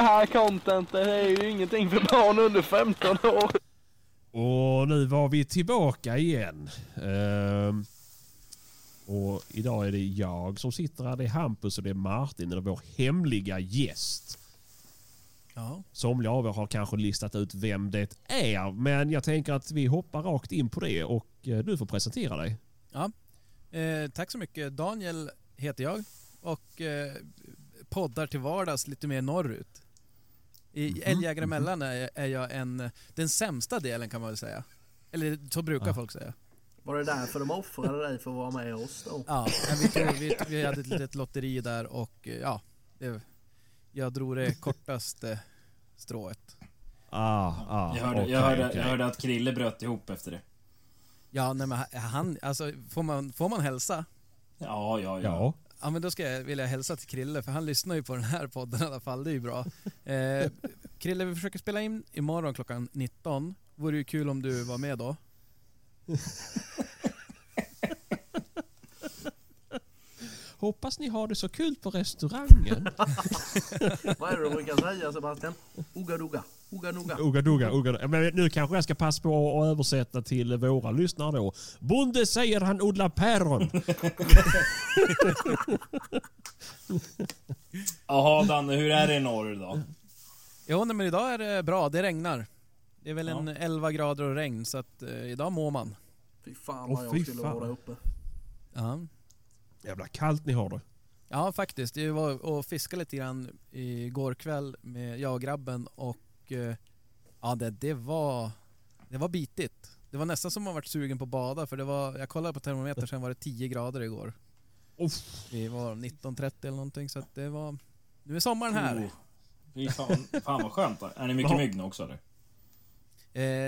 Det här contentet är ju ingenting för barn under 15 år. Och nu var vi tillbaka igen. Ehm, och idag är det jag som sitter här. Det är Hampus och det är Martin, eller vår hemliga gäst. Ja. Somliga av er har kanske listat ut vem det är, men jag tänker att vi hoppar rakt in på det och eh, du får presentera dig. Eh, tack så mycket. Daniel heter jag och eh, poddar till vardags lite mer norrut. I Mhm, Älgjägare emellan är, är jag en, den sämsta delen kan man väl säga. Eller så brukar Ja. folk säga. Var det därför de offrade dig för att vara med oss då? Ja, men vi, tog, vi, vi hade ett litet lotteri där och ja, det, jag drog det kortaste strået. Ah, ah, Jag hörde, okej, jag, hörde, okej. jag hörde att Krille bröt ihop efter det. Ja, nej men han, alltså får man, får man hälsa? Ja, ja, ja. Ja, Ja men då ska jag vilja hälsa till Krille för han lyssnar ju på den här podden i alla fall, det är ju bra. Eh, Krille, vi försöker spela in imorgon klockan 19. Vore ju kul om du var med då. hoppas ni har det så kul på restaurangen. Vad är det du brukar säga Sebastian? Oga doga, oga noga. Uga duga, uga duga. Men nu kanske jag ska passa på att översätta till våra lyssnare då. Bonde säger han odlar päron. Jaha Danne, hur är det i norr idag? Jo nej, men idag är det bra, det regnar. Det är väl Ja. en 11 grader och regn så att eh, idag mår man. Fy fan vad jag fy skulle fan. vara uppe. Ja. Jävla kallt ni har det. Ja faktiskt, jag var och fiskade lite grann igår kväll med jag och grabben och eh, ja det, det var det var bitigt. Det var nästan som man varit sugen på att bada för det var, jag kollade på termometern sen var det 10 grader igår. Uff. Vi var 19.30 eller någonting så att det var, nu är sommaren här. Oh, fy fan, fan vad skönt. Är det mycket mygg nu också eller?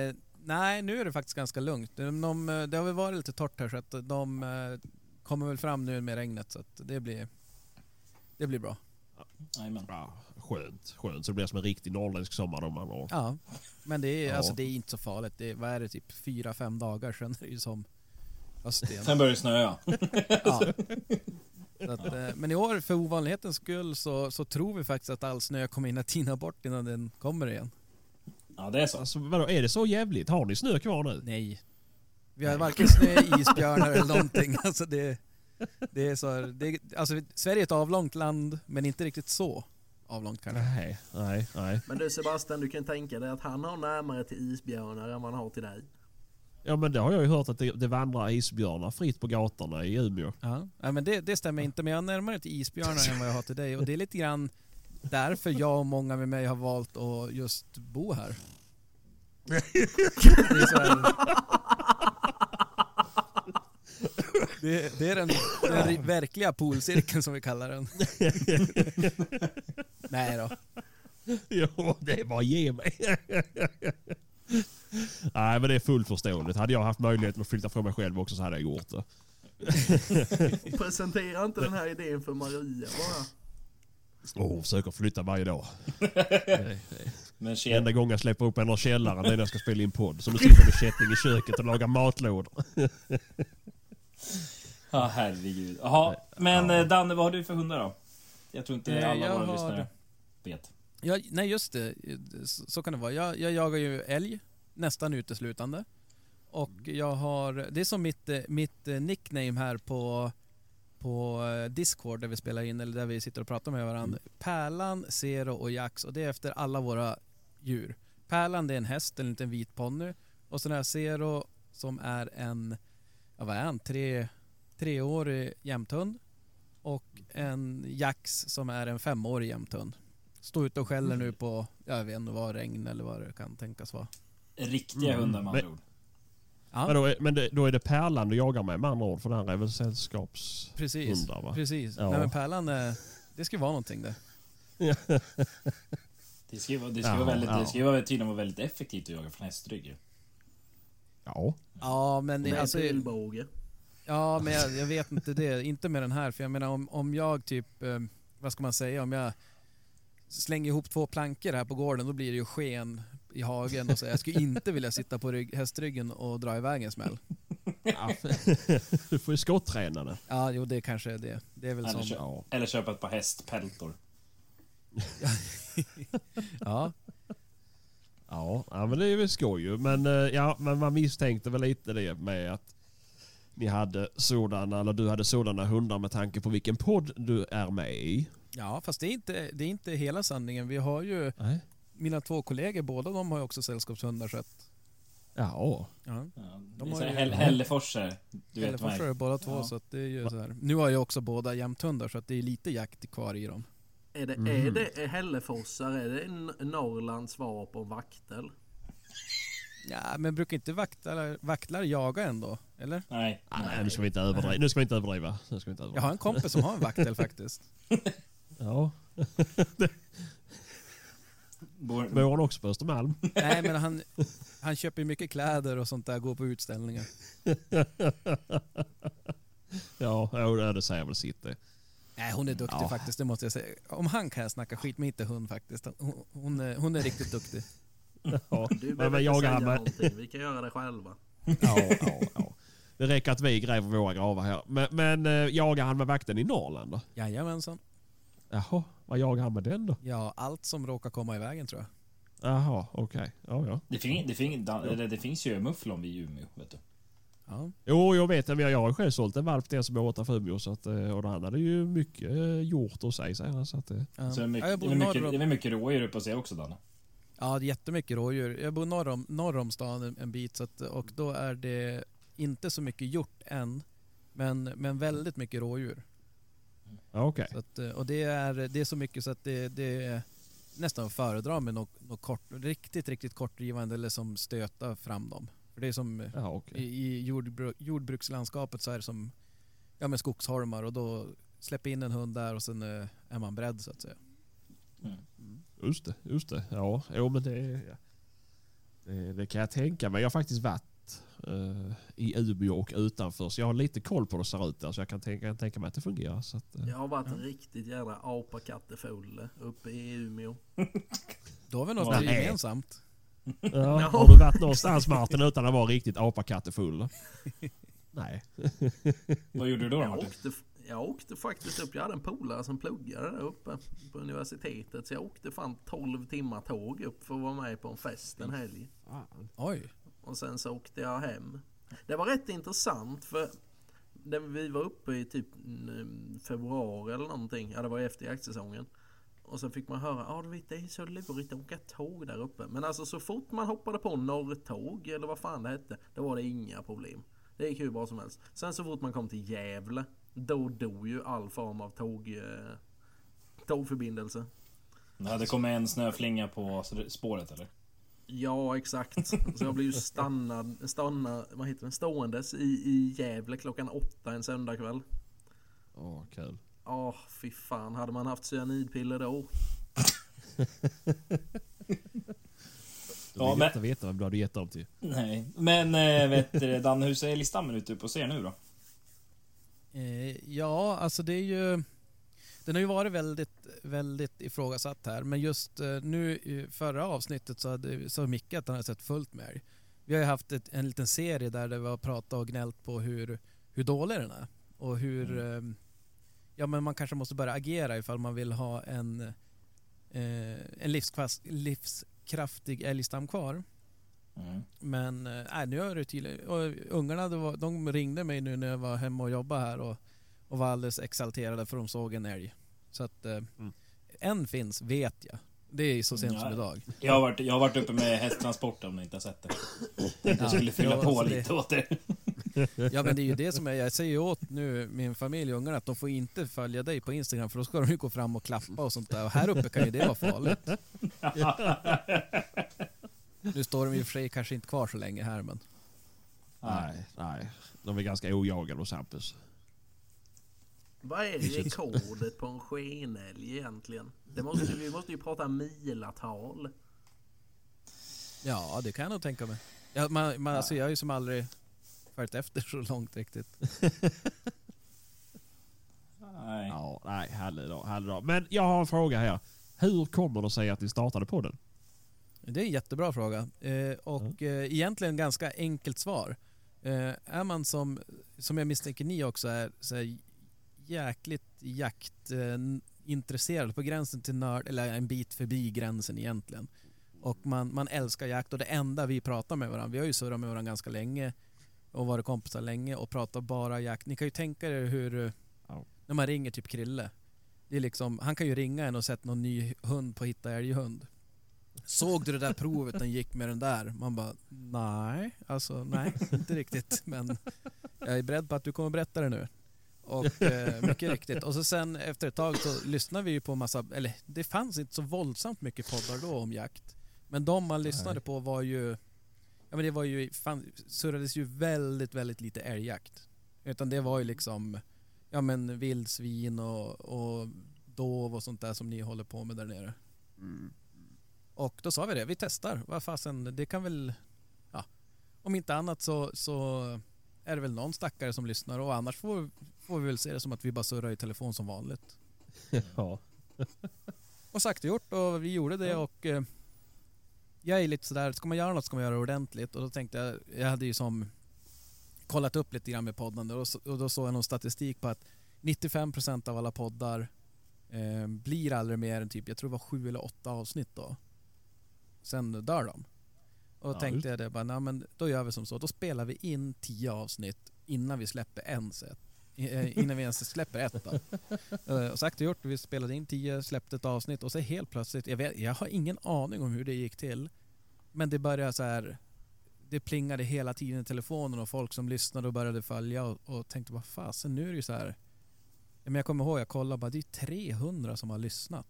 Eh, nej, nu är det faktiskt ganska lugnt. De, de, det har väl varit lite torrt här så att de eh, kommer väl fram nu med regnet så att det blir, det blir bra. Jajamän. Ja, skönt, skönt. Så det blir som en riktig norrländsk sommar då man har. Ja, men det är, Ja. Alltså, det är inte så farligt. Det är, vad är det, typ fyra, fem dagar sen är det ju som höst igen. Sen börjar det snöa. ja. så att, eh, men i år, för ovanlighetens skull, så, så tror vi faktiskt att all snö kommer hinna tina bort innan den kommer igen. Ja, det är så. Alltså vadå, är det så jävligt? Har ni snö kvar nu? Nej. Vi har varken snö, isbjörnar eller någonting. Alltså det, det är så det, alltså Sverige är ett avlångt land, men inte riktigt så avlångt kanske. Nej, nej, nej. Men du Sebastian, du kan tänka dig att han har närmare till isbjörnar än han har till dig. Ja men det har jag ju hört att det, det vandrar isbjörnar fritt på gatorna i Umeå. Ja, ja men det, det stämmer inte, men jag har närmare till isbjörnar än vad jag har till dig. Och det är lite grann därför jag och många med mig har valt att just bo här. Det det, är den, den verkliga polcirkeln som vi kallar den. Nej då. Ja, det är bara ge mig. Nej men det är fullt förståeligt. Hade jag haft möjlighet att flytta från mig själv också så hade jag gjort det. Presentera inte den här idén för Maria bara. Åh, hon försöker flytta varje dag. Nej, Men Enda gången jag släpper upp henne ur källaren det är när jag ska spela in podd. Så nu sitter med kätting i köket och lagar matlådor. Ja, herregud. Jaha, men Ja. eh, Danne, vad har du för hundar då? Jag tror inte Eh, alla jag våra har- lyssnare vet. Ja, nej just det, så, så kan det vara. Jag, jag jagar ju älg nästan uteslutande. Och jag har, det är som mitt, eh, mitt nickname här på, på Discord där vi spelar in, eller där vi sitter och pratar med varandra. Pärlan, Zero och Jax och det är efter alla våra djur. Pärlan det är en häst, en liten vit ponny. Och sen har jag Zero som är en, ja vad är han, tre, treårig jämthund. Och en Jax som är en femårig jämthund. Står ute och skäller nu på, jag vet inte vad, regn eller vad det kan tänkas vara. Riktiga Mm, hundar med andra men- ord. Ja, Men, då är, men det, då är det Pärlan du jagar med med andra ord. För den här är väl sällskapshundar precis. va? Precis. Ja. Nej men Pärlan, eh, det ska ju vara någonting det. Det ska ju vara, det ska Ja, vara väldigt, ja. det ska ju vara tydligen vara väldigt effektivt att jaga från hästrygg. Ja. Ja men Med alltså, pilbåge. ja men jag, jag vet inte det. Inte med den här. För jag menar om, om jag typ, eh, vad ska man säga, om jag slänger ihop två plankor här på gården då blir det ju sken i hagen och så. Jag skulle inte vilja sitta på rygg, hästryggen och dra iväg en smäll. Ja, du får ju skotträna det. Ja, jo det kanske är det. Det är väl Eller som... kö- Ja. Eller köpa ett par hästpältor. Ja, Ja, ja, men det är väl skoj ju. Men, eh, ja, men man misstänkte väl lite det med att ni hade sådana, eller du hade sådana hundar med tanke på vilken podd du är med i. ja fast det är, inte, det är inte hela sanningen. Vi har ju, Nej. mina två kollegor, båda de har ju också sällskapshundar så att... Ja. Ja. De det är har ju- Häll- Hälleforsare. Du vet vad Hälleforsare båda två Ja. så att det är ju så här. Nu har jag också båda jämthundar så att det är lite jakt kvar i dem. Är det, Mhm. är det Hälleforsar? Är det en Norrlands svar på vaktel? Ja, men brukar inte vaktlar, vaktlar jaga ändå? Eller? Nej. Ah, nej, nu ska vi inte överdriva. Nu ska vi inte överdriva. Nu ska vi inte Jag överdriva. har en kompis som har en vaktel faktiskt. Ja. Bor, Bor han också på Östermalm? Nej men han, han köper ju mycket kläder och sånt där, går på utställningar. Ja, det säger väl sitt det. Nej hon är duktig Ja. faktiskt, det måste jag säga. Om han kan jag snacka skit, men inte hon faktiskt. Hon, hon, är, hon är riktigt duktig. Ja, Du men, behöver inte säga med... någonting. Vi kan göra det själva. Ja, ja, ja. Det räcker att vi gräver våra gravar här. Men, men eh, jagar han med vakten i Norrland då? Jajamensan. Jaha, vad jagar han med den då? Ja, allt som råkar komma i vägen tror jag. Jaha, okej. Ja, ja. det, fin, det, fin, det finns ju mufflon vid Umeå. Vet du. Ja. Jo, jag vet jag har själv sålt en valp till som är 8 Fumio. Så att, eh, och han hade ju mycket eh, gjort hos sig. Så att, eh, Ja. Så det är mycket, jag det är mycket, om, det är mycket rådjur uppe hos er också Danne. ja, det är jättemycket rådjur. Jag bor norr om, norr om stan en, en bit så att, och då är det inte så mycket hjort än. Men, men väldigt mycket rådjur. ja, okej. Så eh, och det är, det är så mycket så att det, det är nästan att föredra med något, något kort, riktigt, riktigt kortdrivande eller som stöta fram dem. För det är som eh, Ja, okej. i, i jordbru, jordbrukslandskapet så är det som ja, med skogsholmar och då släpper in en hund där och sen eh, är man beredd så att säga. Just det, just det. Ja, jo, men det, ja. det, det kan jag tänka mig. Jag har faktiskt varit eh, i Umeå och utanför. Så jag har lite koll på hur det ser ut där. Så jag kan tänka, kan tänka mig att det fungerar. Så att, eh, Jag har varit riktigt jävla apakattefull uppe i Umeå. Då har vi något gemensamt. Ja. Har du varit någonstans Martin utan att vara riktigt apakattefull? Nej. Vad gjorde du då Jag Martin? åkte, jag åkte faktiskt upp. Jag hade en polare som pluggade där uppe på universitetet. Så jag åkte fan 12 timmar tåg upp för att vara med på en fest en helg. Oj. Och sen så åkte jag hem. Det var rätt intressant för vi var uppe i typ mm, februari eller någonting. Ja det var efter jaktsäsongen. Och så fick man höra, ja du vet det är så lurigt att åka tåg där uppe. Men alltså så fort man hoppade på norrtåg eller vad fan det hette. Då var det inga problem. Det gick hur bra som helst. Sen så fort man kom till Gävle. Då dog ju all form av tåg, eh, tågförbindelse. Ja, det kom en snöflinga på spåret eller? Ja exakt. Så jag blev ju stannad, stannad vad heter det, ståendes i, i Gävle klockan åtta en söndagkväll. Åh, kul. Ja, fy fan. Hade man haft cyanidpiller då? Då Ja, vill men- jag inte veta vem du hade gett dem till. Nej. Men äh, vet du, Danne, hur ser älgstammen ut uppe hos er nu då? Eh, ja, alltså det är ju... Den har ju varit väldigt, väldigt ifrågasatt här. Men just eh, nu i förra avsnittet så hade så Micke att han hade sett fullt med. Vi har ju haft ett, en liten serie där det var pratat och gnällt på hur, hur dålig den är. Och hur... Eh, ja men man kanske måste börja agera ifall man vill ha en, eh, en livskraftig älgstam kvar. Mm. Men nej, nu är det tydligt. Och ungarna var, de ringde mig nu när jag var hemma och jobbade här och, och var alldeles exalterade för de såg en älg. Så att eh, en finns, vet jag. Det är så sent som Ja. idag. Jag har, varit, jag har varit uppe med hästtransport om ni inte har sett det. Tänkte jag skulle fylla Ja, på så det- lite åt er. Ja men det är ju det som är, jag säger ju åt nu min familj och ungarna att de får inte följa dig på Instagram för då ska de ju gå fram och klappa och sånt där. Och här uppe kan ju det vara farligt. Nu står de i och för sig kanske inte kvar så länge här men. Nej, nej. De är ganska ojagade hos Hampus. Vad är rekordet på en skenälg egentligen? Det måste, vi måste ju prata milatal. Ja det kan jag nog tänka mig. Ja, man, man, alltså, jag har ju som aldrig följt efter så långt riktigt. Nej. Ja, nej, härlig dag, härlig dag. Men jag har en fråga här. Hur kommer det sig att ni startade podden? Det är en jättebra fråga. Eh, och eh, egentligen ganska enkelt svar. Eh, är man som, som jag misstänker ni också är, så här, jäkligt jaktintresserad på gränsen till nörd, eller en bit förbi gränsen egentligen. Och man, man älskar jakt och det enda vi pratar med varandra, vi har ju surrat med varandra ganska länge och varit kompisar länge och pratar bara jakt. Ni kan ju tänka er hur, Ja. när man ringer typ Krille. Det är liksom, han kan ju ringa en och sätta någon ny hund på Hitta älghund. Såg du det där provet den gick med den där? Man bara, nej, alltså nej, inte riktigt. Men jag är beredd på att du kommer berätta det nu. Och eh, mycket riktigt. Och så sen efter ett tag så lyssnade vi ju på massa, eller det fanns inte så våldsamt mycket poddar då om jakt. Men de man lyssnade på var ju, ja men det var ju, fan, surrades ju väldigt, väldigt lite älgjakt. Utan det var ju liksom, ja men vildsvin och, och dov och sånt där som ni håller på med där nere. Och då sa vi det, vi testar. Vad fasen, det kan väl... Ja, om inte annat så, så är det väl någon stackare som lyssnar och annars får, får vi väl se det som att vi bara surrar i telefon som vanligt. Ja. Och sagt och gjort och vi gjorde det och eh, jag är lite sådär, ska man göra något ska man göra det ordentligt och då tänkte jag, jag hade ju som kollat upp lite grann med podden och, så- och då såg jag någon statistik på att 95% av alla poddar eh, blir aldrig mer än typ, jag tror det var sju eller åtta avsnitt då. Sen dör de. Och då Ja, tänkte just. jag det, bara, nej, men då gör vi som så, då spelar vi in tio avsnitt innan vi släpper ens ett. Eh, Innan vi ens släpper ett. Eh, Och sagt och gjort, vi spelade in tio, släppte ett avsnitt och så helt plötsligt, jag, vet, jag har ingen aning om hur det gick till. Men det började så här, det plingade hela tiden i telefonen och folk som lyssnade och började följa och, och tänkte vad fasen nu är det ju så här. Men jag kommer ihåg, jag kollade bara, det är 300 som har lyssnat.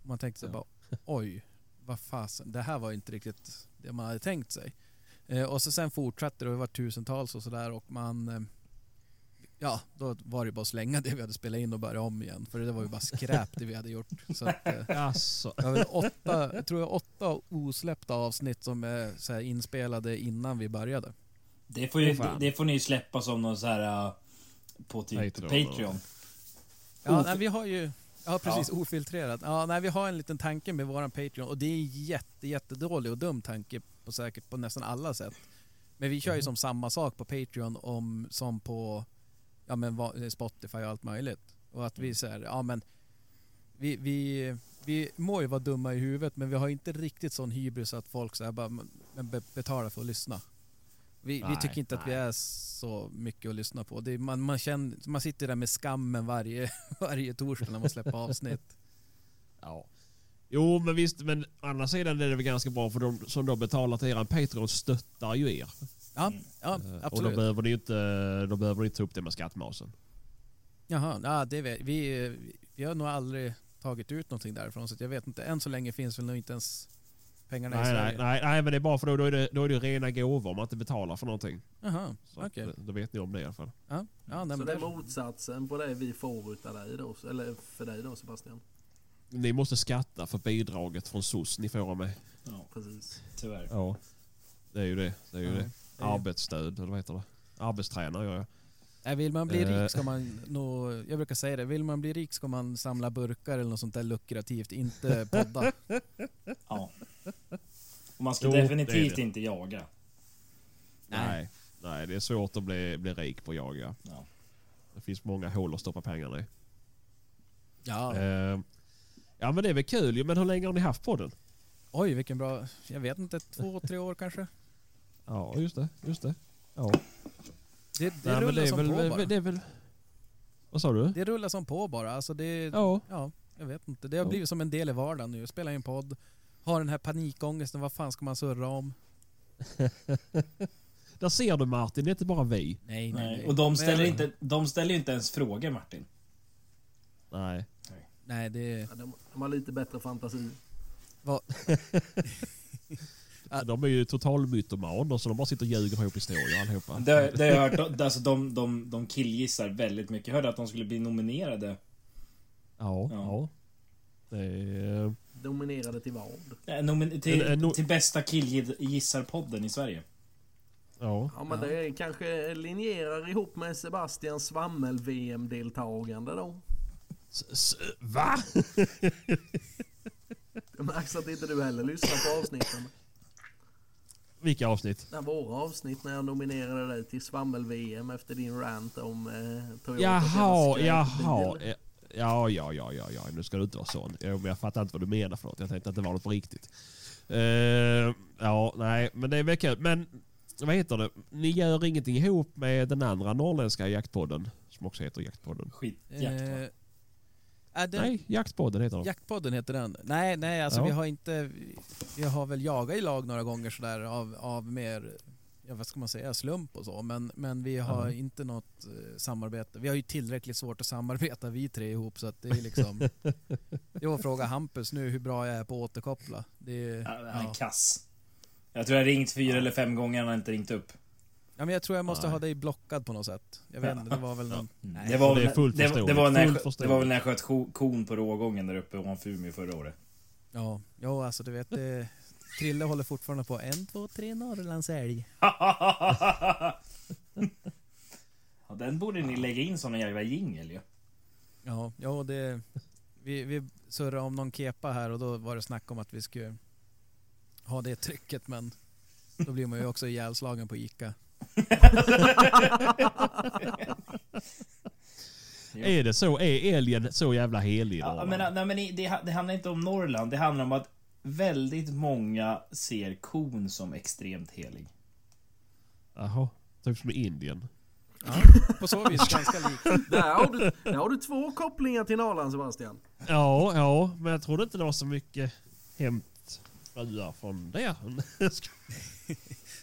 Och man tänkte så Ja. bara, oj, vad fasen, det här var inte riktigt det man hade tänkt sig. Eh, och så sen fortsatte det och det var tusentals och sådär och man eh, Ja, då var det bara att slänga det vi hade spelat in och börja om igen. För det var ju bara skräp det vi hade gjort. Så att, eh, Alltså. det var väl åtta, jag tror jag åtta osläppta avsnitt som är så här inspelade innan vi började. Det får, ju, Åh, fan. det får ni släppa som någon så här... uh, På typ Patreon. Patreon. Ja, nej, vi har ju... Ja, precis. Ofiltrerat. Ja, nej, vi har en liten tanke med våran Patreon och det är jätte, jättedålig och dum tanke på säkert på nästan alla sätt. Men vi kör ju som samma sak på Patreon om, som på ja, men, Spotify och allt möjligt. Och att vi säger, ja men vi, vi, vi må ju vara dumma i huvudet men vi har inte riktigt sån hybris att folk så här bara betalar för att lyssna. Vi, vi Nej, tycker inte att vi nej. är så mycket att lyssna på. Det man, man, känner, man sitter där med skammen varje, varje torsdag när man släpper avsnitt. Ja. Jo, men visst. Men å andra sidan är det väl ganska bra för de som då betalar till eran Patreon stöttar ju er. Ja, ja Eh, Och då absolut. behöver ni inte, då behöver ni inte ta upp det med skattmasen. Jaha, ja, det vet vi. Vi har nog aldrig tagit ut någonting därifrån så jag vet inte. Än så länge finns väl nog inte ens pengarna i Nej, nej, Sverige. nej, nej, men det är bara för då, då, är det, då är det rena gåvor om man inte betalar för någonting. Jaha, Så okej. att, eh, Då vet ni om det i alla fall. Ja, ja, nej, Så men det är motsatsen på det vi får utav dig då, eller för dig då Sebastian. Ni måste skatta för bidraget från SOS ni får av mig. Ja, Precis. tyvärr. Ja. Det är ju det. Det är ju Ja, det. Det Arbetsstöd, eller vad heter det? Arbetstränare gör jag. Nej, vill man bli Eh. rik ska man nog, jag brukar säga det, vill man bli rik ska man samla burkar eller något sånt där lukrativt, inte podda. Ja. Och man ska Jo, det definitivt det. inte jaga. Nej. Nej. Nej, det är svårt att bli, bli rik på att jaga. Ja. Det finns många hål att stoppa pengarna i. Ja, Eh, ja men det är väl kul. Men hur länge har ni haft podden? oj vilken bra, jag vet inte, två, tre år kanske? Ja, just det. Just det. Ja. Det, det Nej, rullar är som väl, på bara. det är väl... Vad sa du? Det rullar som på bara. Alltså det, Ja. ja, jag vet inte. Det har Ja. blivit som en del i vardagen nu. Jag spelar in podd, har den här panikångesten, vad fan ska man surra om? Där ser du Martin, det är inte bara vi. Nej, nej, Nej. nej. Och de Men- ställer, inte, de ställer inte ens frågor Martin. Nej. Nej, det... Ja, de, de har lite bättre fantasi. Vad. De är ju total mytomaner så de bara sitter och ljuger ihop historier allihopa. Det, det har jag hört. Alltså de, de, de killgissar väldigt mycket. Jag hörde att de skulle bli nominerade. Ja, Ja. ja. Det är... Dominerade till vad? Eh, nomin- till, En- en no- till bästa killgissarpodden i Sverige. Ja. Ja men Ja. det kanske linjerar ihop med Sebastians svammel-VM-deltagande då. S- s- va? Det märks att inte du heller lyssnar på avsnitten. Vilka avsnitt? Det våra avsnitt när jag nominerade dig till Svammel-VM efter din rant om eh, Toyota. Jaha, jaha. Ja, ja, ja, ja, ja. Nu ska du inte vara sån. Men jag fattar inte vad du menar för något. Jag tänkte att det var något på riktigt. Eh, ja, nej, men det är väl kul. Men vad heter det? Ni gör ingenting ihop med den andra norrländska jaktpodden som också heter Jaktpodden? Skitjakt? Eh, det, Nej, Jaktpodden heter den. Jaktpodden heter den. Nej, nej, alltså Ja. vi har inte... Vi har väl jagat i lag några gånger sådär av, av mer, ja, vad ska man säga, slump och så. Men, men vi har Ja. inte något eh, samarbete. Vi har ju tillräckligt svårt att samarbeta vi tre ihop så att det är liksom... Jag får fråga Hampus nu hur bra jag är på att återkoppla. Det är, Ja, Han är ja. kass. Jag tror jag har ringt fyra eller fem gånger han har inte ringt upp. Ja, men jag tror jag måste Nej. ha dig blockad på något sätt. Jag vet inte, det var väl någon... Nej. Det var, Det är fullt det, det, var när jag, det var väl när jag sköt ko- kon på rågången där uppe ovanför Umeå förra året. Ja, jo, alltså du vet, det, Krille håller fortfarande på en, två, tre Norrlandsälg. ja, den borde ni lägga in som en jävla jingel ju. Ja, ja det... Vi, vi surrade om någon kepa här och då var det snack om att vi skulle ha det trycket men då blir man ju också ihjälslagen på Ica. Är det så? Är älgen så jävla helig? Ja, men, nej, men det, det handlar inte om Norrland, det handlar om att väldigt många ser kon som extremt helig. Jaha, typ som i Indien. Ja, på så vis ganska likt. Där har, du, där har du två kopplingar till Norrland Sebastian. Ja, ja, men jag trodde inte det var så mycket hämtfruar från det.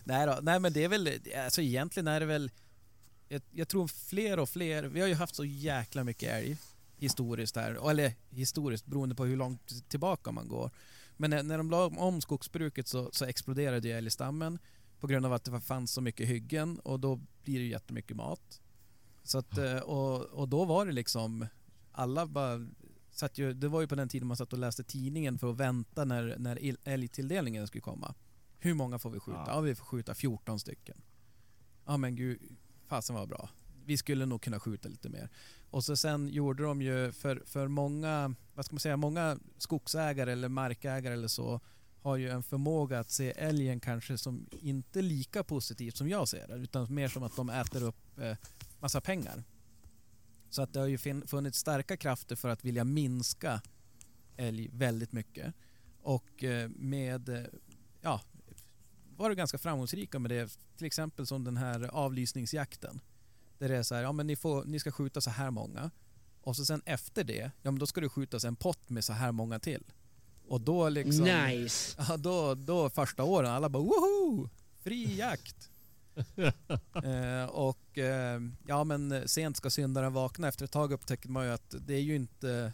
Nej då, nej men det är väl, alltså egentligen är det väl, jag, jag tror fler och fler, vi har ju haft så jäkla mycket älg historiskt här, eller historiskt beroende på hur långt tillbaka man går. Men när, när de la om skogsbruket så, så exploderade ju älgstammen på grund av att det fanns så mycket hyggen och då blir det ju jättemycket mat. Så att, eh, och, och då var det liksom, alla bara satt ju, det var ju på den tiden man satt och läste tidningen för att vänta när, när il- älgtilldelningen skulle komma. Hur många får vi skjuta? Ja. Ja, vi får skjuta 14 stycken. Ja men gud, fasen var bra. Vi skulle nog kunna skjuta lite mer. Och så sen gjorde de ju för, för många, vad ska man säga, många skogsägare eller markägare eller så har ju en förmåga att se älgen kanske som inte lika positivt som jag ser det, utan mer som att de äter upp eh, massa pengar. Så att det har ju funnits starka krafter för att vilja minska älg väldigt mycket. Och eh, med, eh, ja, var det ganska framgångsrika med det. Till exempel som den här avlysningsjakten. Där det är så här, ja men ni, får, ni ska skjuta så här många. Och så sen efter det, ja men då ska det skjutas en pott med så här många till. Och då liksom... Nice. Ja, då, då första åren, alla bara woho! Fri jakt! eh, och eh, ja men sent ska syndaren vakna. Efter ett tag upptäcker man ju att det är ju inte...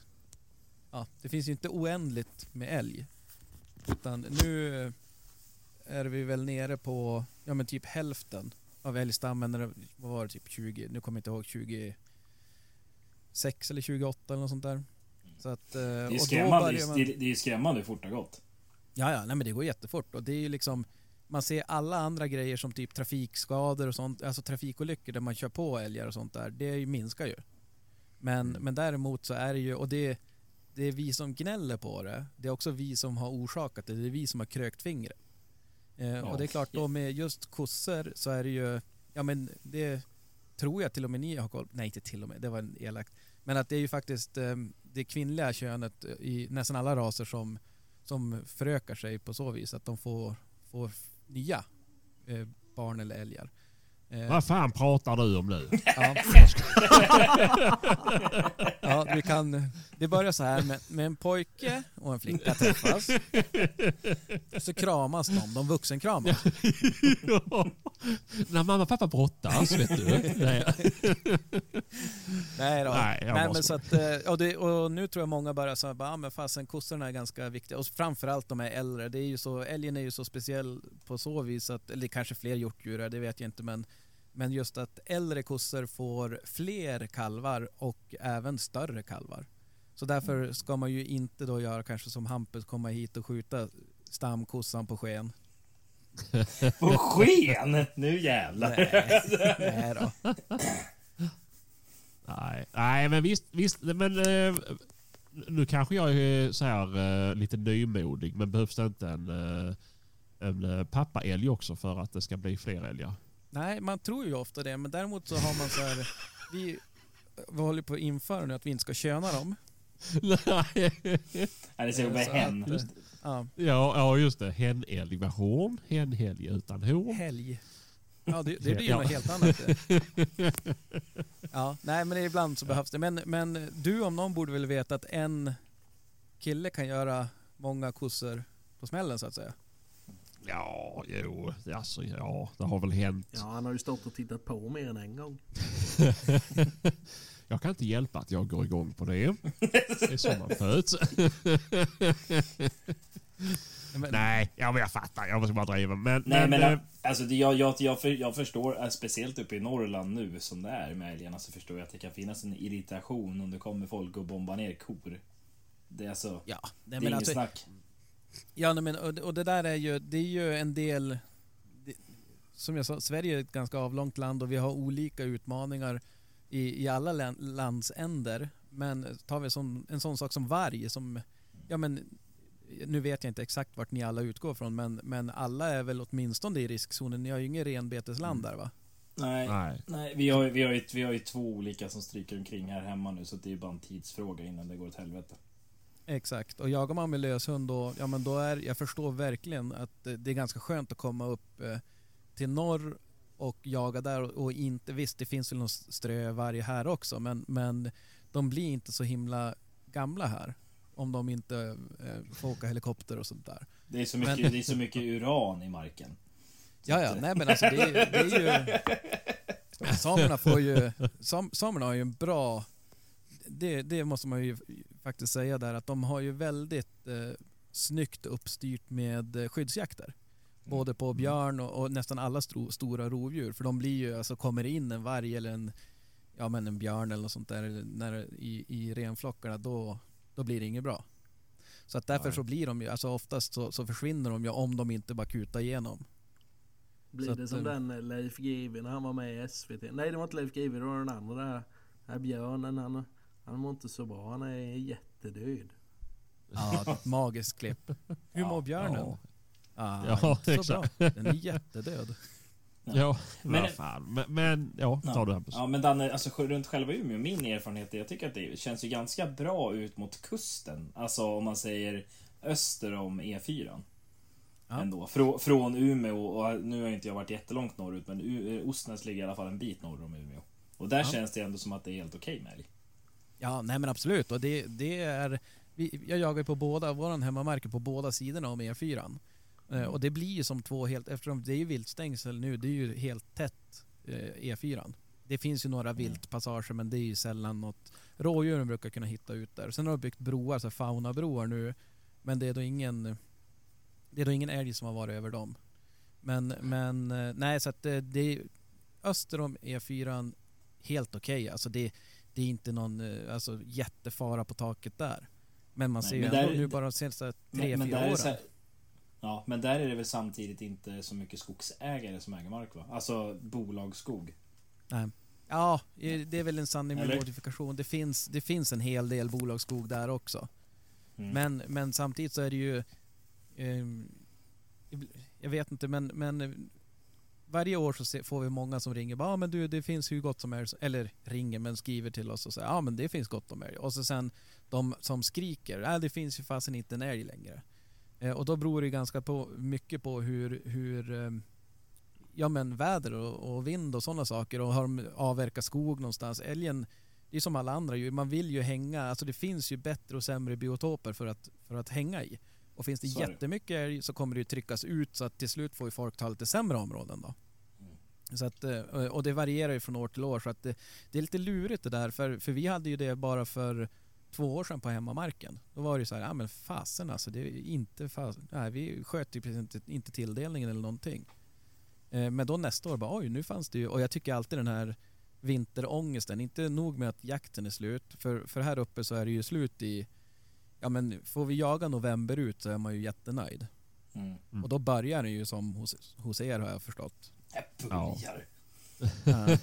Ja, det finns ju inte oändligt med älg. Utan nu är vi väl nere på, ja men typ hälften av älgstammen. När det, vad var det, typ 20, nu kommer jag inte ihåg, 26 eller 28 eller något sånt där. Så att, eh, Det är och ju då skrämmande, man- det är, skrämmande hur fort det har gått. Ja, ja, nej men det går jättefort och det är ju liksom man ser alla andra grejer som typ trafikskador och sånt, alltså trafikolyckor där man kör på älgar och sånt där, det minskar ju. Men, men däremot så är det ju, och det, det är vi som gnäller på det, det är också vi som har orsakat det, det är vi som har krökt fingret. Eh, och det är klart då med just kossor så är det ju, ja men det tror jag till och med ni har koll nej inte till och med, det var en elakt. Men att det är ju faktiskt eh, det kvinnliga könet i nästan alla raser som som förökar sig på så vis att de får, får nya eh, barn eller älgar. Eh, Vad fan pratar du om nu? ja. ja, vi kan, det börjar så här med, med en pojke och en flicka träffas. Så kramas de, de vuxenkramas. När mamma och pappa brottas, vet du. Nej. Nej då. Nej, Nej, men så att, eh, och, det, och nu tror jag många börjar säga bara, ah, men fasen kossorna är ganska viktiga. Och framförallt de är äldre. Det är ju så, älgen är ju så speciell på så vis att, eller kanske fler hjortdjur det vet jag inte men men just att äldre kossor får fler kalvar och även större kalvar. Så därför ska man ju inte då göra kanske som Hampus, komma hit och skjuta stamkossan på sken. På sken! Nu jävlar. Nej, nej då. Nej, nej men visst, visst men eh, nu kanske jag är så här eh, lite nymodig men behövs det inte en, eh, en pappaälg också för att det ska bli fler älgar? Nej, man tror ju ofta det, men däremot så har man så här... Vi, vi håller på att införa nu att vi inte ska köna dem. Nej. Ja, det ser med så hen. Ja, Ja, ja just det. Henälg med horn, henälg utan horn. helg. Ja, det, det blir ju Ja. något helt annat. Ja, nej men ibland så behövs det. Men, men du om någon borde väl veta att en kille kan göra många kossor på smällen så att säga. Ja, jo, alltså ja, det har väl hänt. Ja, han har ju stått och tittat på mer än en gång. Jag kan inte hjälpa att jag går igång på det. Det är så man föds. Men, Nej, ja, men jag fattar. Jag måste bara driva. Men, Nej men eh, alltså det, jag, jag, jag, för, jag förstår, eh, speciellt uppe i Norrland nu som det är med älgarna så förstår jag att det kan finnas en irritation om det kommer folk och bombar ner kor. Det är alltså, ja, nej, det är men inget alltså, snack. Ja, men, och, det- där är ju, det är ju en del... Det, som jag sa, Sverige är ett ganska avlångt land och vi har olika utmaningar i, i alla län, landsänder. Men tar vi som, en sån sak som varg som... Ja, men, nu vet jag inte exakt vart ni alla utgår från men, men alla är väl åtminstone i riskzonen. Ni har ju inget renbetesland där va? Nej. nej. Nej, vi har, ju- vi, har ju, vi har ju två olika som stryker omkring här hemma nu så det är ju bara en tidsfråga innan det går åt helvete. Exakt, och jagar man med löshund då, ja men då är, jag förstår verkligen att det är ganska skönt att komma upp eh, till norr och jaga där och, inte, visst det finns väl någon strövarg här också men, men de blir inte så himla gamla här om de inte eh, får åka helikopter och sånt där. Det är så mycket, Men- det är så mycket uran i marken. Ja, ja, nej men alltså det, är- det är ju... Samerna får ju... Sam, samerna har ju en bra... Det, det måste man ju faktiskt säga där att de har ju väldigt eh, snyggt uppstyrt med eh, skyddsjakter. Både på björn och, och nästan alla stro, stora rovdjur. För de blir ju, alltså kommer in en varg eller en, ja, men en björn eller något sånt där när, i, i renflockarna då, då blir det inget bra. Så att därför Nej. så blir de ju, alltså oftast så, så försvinner de ju om de inte bara kutar igenom. Blir Så det att, som eh, den eh, Leif GW när han var med i SVT? Nej det var inte Leif GW, det var den andra. Den här björnen han, han mår inte så bra. Han är jättedöd. Ja, ett magiskt klipp. Hur Ja, mår björnen? Ja, Ja, Ja, inte så exakt. bra. Den är jättedöd. ja Men- vad fan. Men, men ja, ta du Hampus. Ja men Danne, alltså runt själva Umeå, min erfarenhet är, jag tycker att det känns ju ganska bra ut mot kusten. Alltså om man säger öster om E4. Ja. Ändå. Frå, från Umeå, och nu har inte jag varit jättelångt norrut, men U- eh, Ostnäs ligger i alla fall en bit norr om Umeå. Och där Ja. känns det ändå som att det är helt okej med älg. Ja, nej men absolut. Och det, det är, vi, jag jagar på båda, våran hemmamark är på båda sidorna om E4. Eh, och det blir ju som två helt, eftersom det är ju viltstängsel nu, det är ju helt tätt eh, E4. Det finns ju några viltpassager men det är ju sällan något. Rådjuren brukar kunna hitta ut där. Sen har de byggt broar, så faunabroar nu. Men det är då ingen det är då ingen älg som har varit över dem. Men, men eh, nej så att det, det är öster om E4 helt okej. Alltså det, det är inte någon eh, alltså, jättefara på taket där. Men man Nej, ser ju ändå nu bara de senaste tre, Men, fyra åren. här, Ja, men där är det väl samtidigt inte så mycket skogsägare som äger mark va? Alltså bolagsskog. Nej. Ja, eh, det är väl en sanning med modifikation. Det finns, det finns en hel del bolagsskog där också. Mm. Men, men samtidigt så är det ju... ehm, jag vet inte, men, men eh, varje år så får vi många som ringer. bara, ah, men du, det finns hur gott som helst. Eller ringer, men skriver till oss och säger ja, ah, men det finns gott om älg. Och så sen de som skriker, nej det finns ju fasen inte en älg längre. Eh, och då beror det ju ganska på, mycket på hur, hur eh, ja, men väder och, och vind och sådana saker. Och har de avverkat skog någonstans. Älgen, det är som alla andra ju. Man vill ju hänga, alltså det finns ju bättre och sämre biotoper för att, för att hänga i. Och finns det Så jättemycket så kommer det ju tryckas ut så att till slut får ju folk ta lite sämre områden då. Så att, eh, och det varierar ju från år till år så att det, det är lite lurigt det där för, för vi hade ju det bara för två år sedan på hemmamarken. Då var det ju så här, ja men fasen alltså, det är inte fasen. Nej, vi sköt ju precis inte, inte tilldelningen eller någonting. Eh, Men då nästa år bara oj, nu fanns det ju, och jag tycker alltid den här vinterångesten, inte nog med att jakten är slut, för, för här uppe så är det ju slut i, ja men får vi jaga november ut så är man ju jättenöjd. Mm. Mm. Och då börjar det ju som hos, hos er har jag förstått. Jag Ja. börjar. Ja.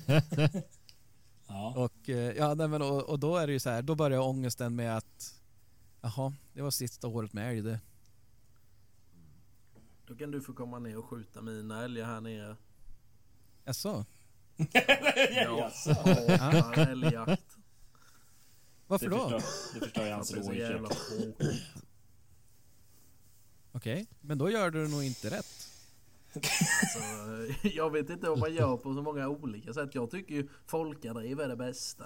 Ja. Och, eh, ja, nej, men, och, och då är det ju så här, då börjar ångesten med att jaha, det var sista året med älg det. Då kan du få komma ner och skjuta mina älgar här nere. Jaså? Jaså? hatar älgjakt. Varför Det då? förstör, det förstör ju hans det rådjur. Okej, men då gör du nog inte rätt. Alltså, jag vet inte vad man gör på så många olika sätt. Jag tycker ju folkadriv är det bästa.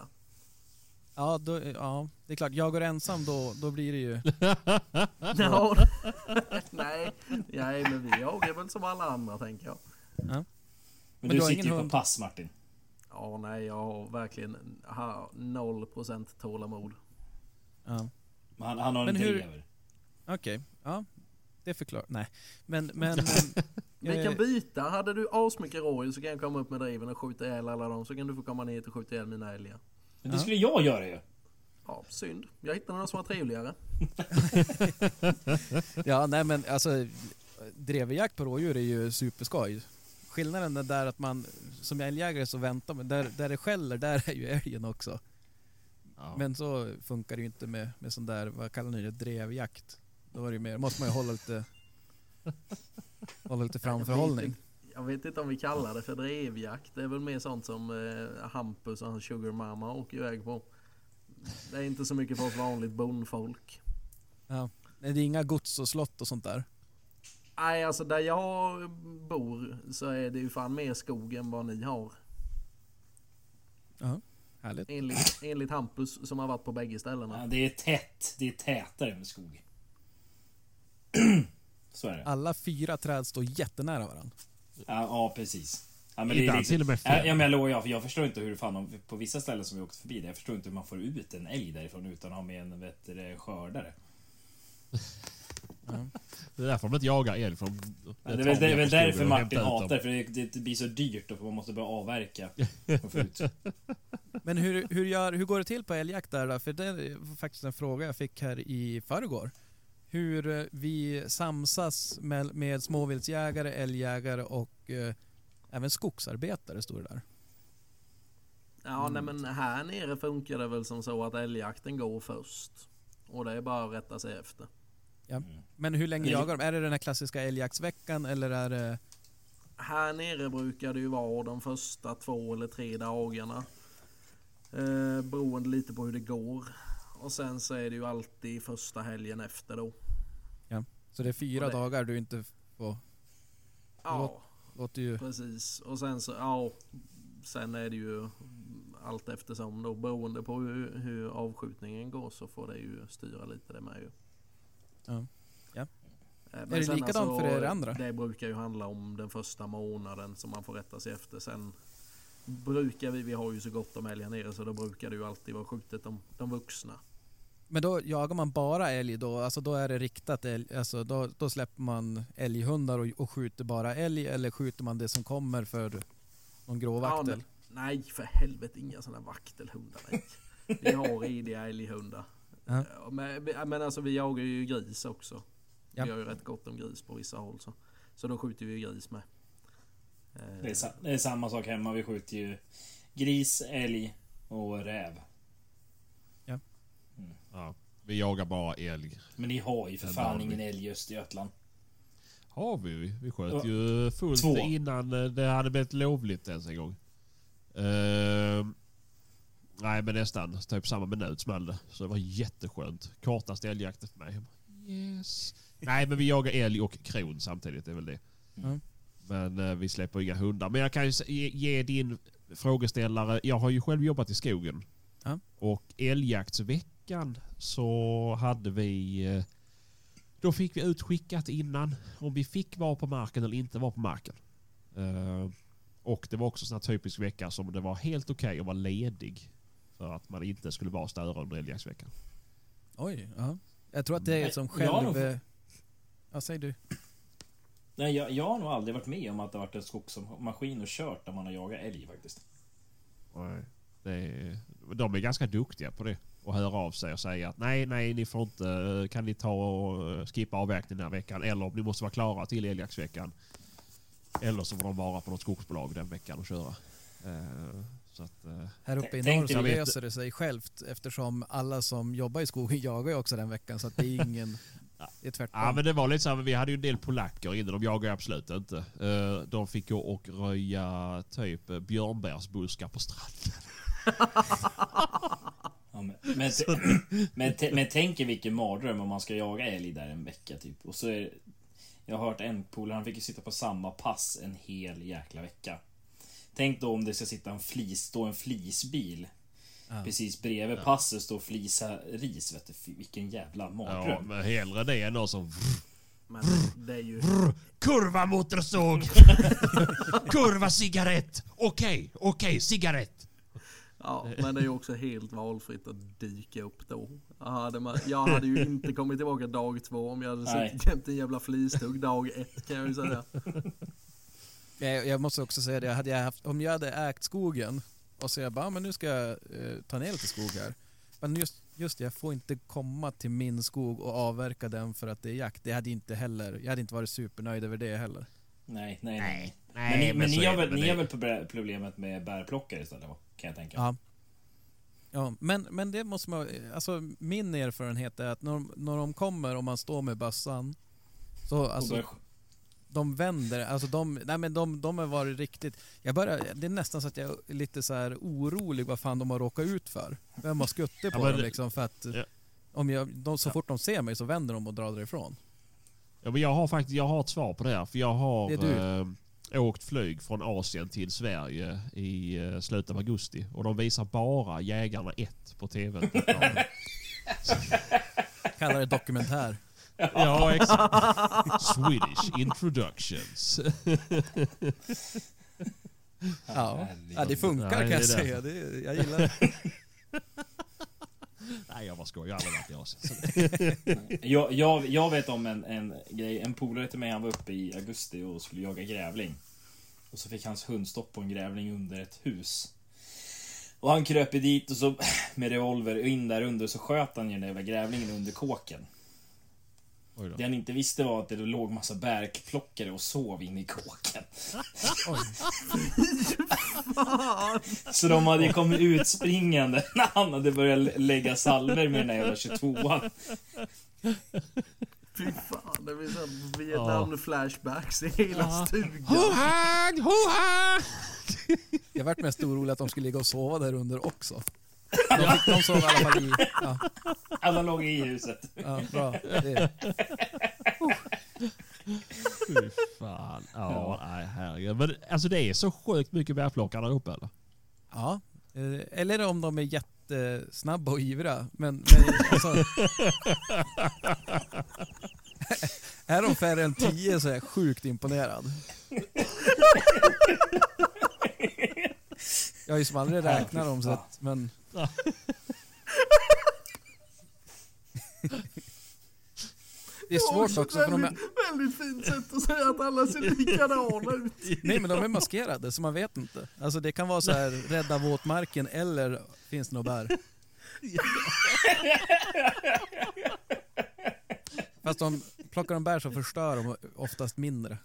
Ja, då, ja, det är klart. Jag går ensam då, då blir det ju... Ja. nej, nej, men vi jagar väl som alla andra tänker jag. Men, Men du du sitter ju på pass Martin. Ja, nej, jag har verkligen har 0% tålamod. Ja. Han, han har en Men hur- drever. Okej, ja. Det förklarar... Nej. Men... men Vi kan eh, byta. Hade du asmycket rådjur så kan jag komma upp med driven och skjuta ihjäl alla dem. Så kan du få komma ner och skjuta ihjäl mina älgar. Men det Ja. skulle jag göra ju. Ja, synd. Jag hittade någon som var trevligare. Ja, nej men alltså drevjakt på rådjur är ju superskoj. Skillnaden är där att man som älgjägare så väntar man, där, där det skäller där är ju älgen också. Ja. Men så funkar det ju inte med, med sån där, vad kallar ni det, drevjakt. Då är det ju mer, måste man ju hålla lite, hålla lite framförhållning. Jag vet inte om vi kallar det för drevjakt. Det är väl mer sånt som eh, Hampus och hans sugar mama åker iväg på. Det är inte så mycket för oss vanligt bondfolk. Ja. Det är inga gods och slott och sånt där. Nej, alltså där jag bor så är det ju fan mer skog än vad ni har. Ja, härligt. Enligt, enligt Hampus som har varit på bägge ställena. Ja, det är tätt. Det är tätare med skog. Så är det. Alla fyra träd står jättenära varandra. Ja, ja precis. Ja, men det är Ibland liksom, till och med ja, fem. ja, men jag jag, jag förstår inte hur fan de, på vissa ställen som vi åkt förbi där, jag förstår inte hur man får ut en älg därifrån utan att ha med en vet, skördare. Det är därför de inte jagar älg. För de, det är väl, det är väl därför Martin hatar för det, det blir så dyrt och man måste börja avverka. Men hur, hur, gör, hur går det till på älgjakt där då? För det är faktiskt en fråga jag fick här i förrgår. Hur eh, vi samsas med, med småviltsjägare, älgjägare och eh, även skogsarbetare står det där. Ja, nej men här nere funkar det väl som så att älgjakten går först. Och det är bara att rätta sig efter. Men hur länge jagar de? Är det den här klassiska älgjaktsveckan eller är det... Här nere brukar det ju vara de första två eller tre dagarna. Eh, beroende lite på hur det går. Och sen så är det ju alltid första helgen efter då. Så det är fyra det- dagar du inte får... Ja, Låter ju... precis. Och sen så, ja. Sen är det ju allt eftersom då. Beroende på hur, hur avskjutningen går så får det ju styra lite det med ju. Ja. Ja. Eh, men det sen likadant för er andra? Det brukar ju handla om den första månaden som man får rätta sig efter. Sen brukar vi, vi har ju så gott om älgar nere så då brukar det ju alltid vara skjutet de, de vuxna. Men då jagar man bara älg då? Alltså då är det riktat älg? Alltså då, då släpper man älghundar och, och skjuter bara älg eller skjuter man det som kommer för någon gråvaktel? Nej för helvete inga sådana vaktelhundar. Nej. Vi har idiga älghundar. Ja. Ja, Men, men alltså vi jagar ju gris också. Ja. Vi har ju rätt gott om gris på vissa håll så. Så då skjuter vi ju gris med. Eh, Det är, det är samma sak hemma, vi skjuter ju gris, älg och räv. Ja, vi jagar bara älg. Men ni har ju för fan ingen älg i Östergötland. Har vi. Vi sköt Ja. ju fullt Två. innan eh, det hade blivit lovligt ens en gång. Ehm, nej men nästan. Typ samma minut small det. Så det var jätteskönt. Kortaste älgjakten för mig. Yes. Nej men vi jagar älg och kron samtidigt. Det är väl det. Mm. Men eh, vi släpper inga hundar. Men jag kan ju ge, ge din frågeställare. Jag har ju själv jobbat i skogen. Ja. Och älgjaktsveckan så hade vi... eh, Då fick vi utskickat innan om vi fick vara på marken eller inte vara på marken. Eh, och det var också en sån här typisk vecka som det var helt okej att vara ledig. För att man inte skulle vara störa under älgjaktsveckan. Oj, ja. Jag tror att det är Nej, som själv... nog- eh, Ja, säg du. Nej, jag, jag har nog aldrig varit med om att det varit en skogsmaskin och kört där man har jagat älg faktiskt. Nej. Det är, de är ganska duktiga på det. Och höra av sig och säga att nej, nej, ni får inte, kan ni ta och eh, skippa avverkningen den här veckan. Eller om ni måste vara klara till älgjaktsveckan. Eller så får de vara på något skogsbolag den veckan och köra. Så att, eh, Här uppe i norr så löser det sig självt eftersom alla som jobbar i skogen jagar ju också den veckan så att det är ingen... Det är tvärtom. Ja men det var lite så här, vi hade ju en del polacker inne, de jagade jag absolut inte. Eh, De fick ju och röja typ björnbärsbuskar på stranden. Ja, men, men, men, men tänk er vilken mardröm om man ska jaga älg där en vecka typ. Och så är Jag har hört en polare, han fick ju sitta på samma pass en hel jäkla vecka. Tänk då om det ska sitta en flis, stå en flisbil. Ja. Precis bredvid passet står flisa ris vet du. Vilken jävla Ja, mardröm. men hellre det än någon som... Men det är ju... Kurva motorsåg! Kurva cigarett! Okej, okej, cigarett! Ja, men det är ju också helt valfritt att dyka upp då. Jag hade, ju inte kommit tillbaka dag två om jag hade suttit jämte en jävla flistugg dag ett kan jag ju säga. Jag, jag måste också säga det, hade jag haft, om jag hade ägt skogen och så jag bara, "Ah, men nu ska jag eh, ta ner lite skog här. Men just, just det, jag får inte komma till min skog och avverka den för att det är jakt. Det hade inte heller, jag hade inte varit supernöjd över det heller. Nej, nej, nej. Nej, Men, ni, men ni, är har väl, men ni har väl proble- problemet med bärplockare istället? Kan jag tänka. Ja. Ja, men, men det måste man, alltså min erfarenhet är att när de, när de kommer och man står med bössan så alltså de vänder, alltså de, nej men de, de har varit riktigt, jag börjar, det är nästan så att jag är lite så här orolig vad fan de har råkat ut för. Vem har skuttit på Ja, dem liksom för att Ja. om jag, de, så fort de ser mig så vänder de och drar därifrån. Ja, men jag har faktiskt jag har ett svar på det här. För jag har eh, åkt flyg från Asien till Sverige i eh, slutet av augusti. Och de visar bara Jägarna 1 på TV. Kallar det dokumentär. Ja, exakt. Swedish introductions. Ja, ja det funkar kan jag säga. Det, jag gillar det. Nej, jag bara skojar. Jag har aldrig varit i Asien. Jag, jag, jag vet om en, en grej. En polare till mig, han var uppe i augusti och skulle jaga grävling. Och så fick hans hund stopp på en grävling under ett hus. Och han kröp dit och så med revolver in där under så sköt han ju den där grävlingen under kåken. Det han inte visste var att det låg massa bärplockare och sov inne i kåken. Så de hade kommit ut springande när han hade börjat lä- lägga salver med den där jävla 22an. Fy fan, det blir såhär Vietnam-flashbacks i hela Ja. stugan. Hohang! Hohang! Jag vart mest orolig att de skulle ligga och sova där under också. De, fick, de sov i alla fall i... Ja, Alla låg i huset. ja bra. Det, Fy fan. Ja, nej herregud. Men alltså det är så sjukt mycket bärplockare där uppe eller? ja. Eh, Eller om de är jättesnabba och ivriga. Men, men alltså, är de färre än tio så är jag sjukt imponerad. Jag har ju som aldrig räknat dem så att, men... Det är svårt också för de är, väldigt, väldigt fint sätt att säga att alla ser likadana ut. nej men de är maskerade så man vet inte. Alltså det kan vara så här rädda våtmarken eller finns det något bär. Fast de plockar de bär så förstör de oftast mindre.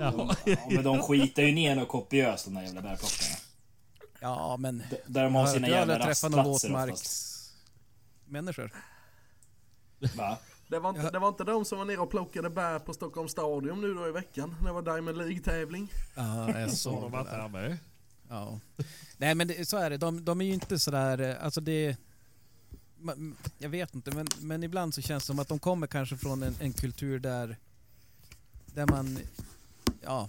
Ja. Ja, men de skitar ju ner något kopiöst de där jävla bärplockarna. Ja men... D- Där de har sina har jävla någon rastplatser oftast. våtmarksmänniskor. Va? Det var, inte, det var inte de som var nere och plockade bär på Stockholms stadion nu då i veckan. Det var Diamond League-tävling. Ja, jag de såg det varit där. med. Ja. Nej men det, så är det, de, de är ju inte sådär, eh, alltså det... Jag vet inte, men, men ibland så känns det som att de kommer kanske från en, en kultur där... Där man... Ja...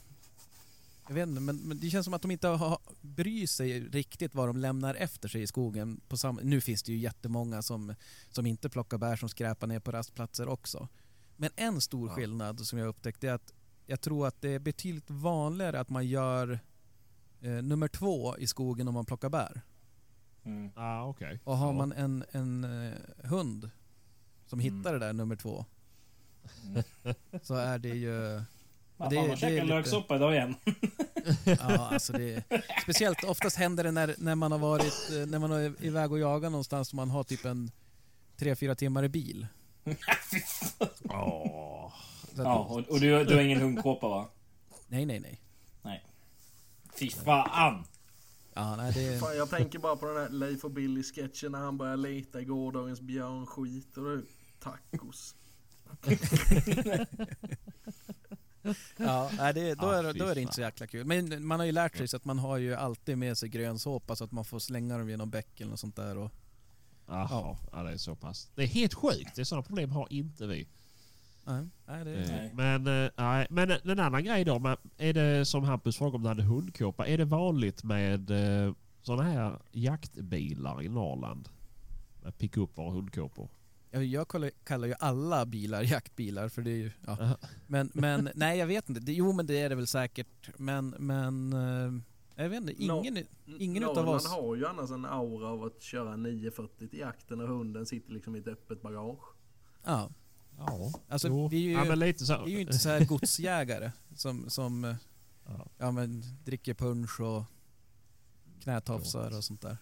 Jag vet inte, men, men det känns som att de inte har, bryr sig riktigt vad de lämnar efter sig i skogen. På samma, nu finns det ju jättemånga som, som inte plockar bär som skräpar ner på rastplatser också. Men en stor Ja. skillnad som jag upptäckte är att jag tror att det är betydligt vanligare att man gör eh, nummer två i skogen om man plockar bär. Mm. Ah, okej. Och har Ja. man en, en eh, hund som Mm. hittar det där nummer två Mm. så är det ju... Vad Det- fan, det man är käkar lite- löksoppa idag igen. Ja, alltså det, speciellt oftast händer det när, när man har varit eh, när man är iväg och jagar någonstans och man har typ en tre fyra timmar i bil. Att- Ja, och, och du, du har ingen hundkåpa va? Nej, nej, nej. Fy fan! Ja, nej, det, Fan, jag tänker bara på den här Leif och Billy-sketchen när han börjar leta i gårdagens björnskit och det är tacos. Ja, nej, det, då, Ah, är, då är det inte så jäkla kul. Men man har ju lärt sig så att man har ju alltid med sig grönsåpa så att man får slänga dem genom bäck eller något sånt där. Och, Jaha, ja. det är så pass. Det är helt sjukt. Det är sådana problem har inte vi. nej, nej, det, Eh, Nej. Men, eh, nej. men en annan grej då. Är det som Hampus frågade om du hade hundkåpa. Är det vanligt med eh, sådana här jaktbilar i Norrland? Med pickupar och hundkåpor? Ja, jag kallar, kallar ju alla bilar jaktbilar för det är ju... Ja. Aha. Men, men nej jag vet inte. Det, jo men det är det väl säkert. Men, men... eh, Jag vet inte. Ingen, ingen utav oss... har ju annars en aura av att köra 940 till jakten och hunden sitter liksom i ett öppet bagage. Ja. Ja, Alltså, jo. vi är ju- ja, lite så. Det är ju inte så här godsjägare som, som eh, Ja. ja, men, dricker punsch och knätofsar och sånt där.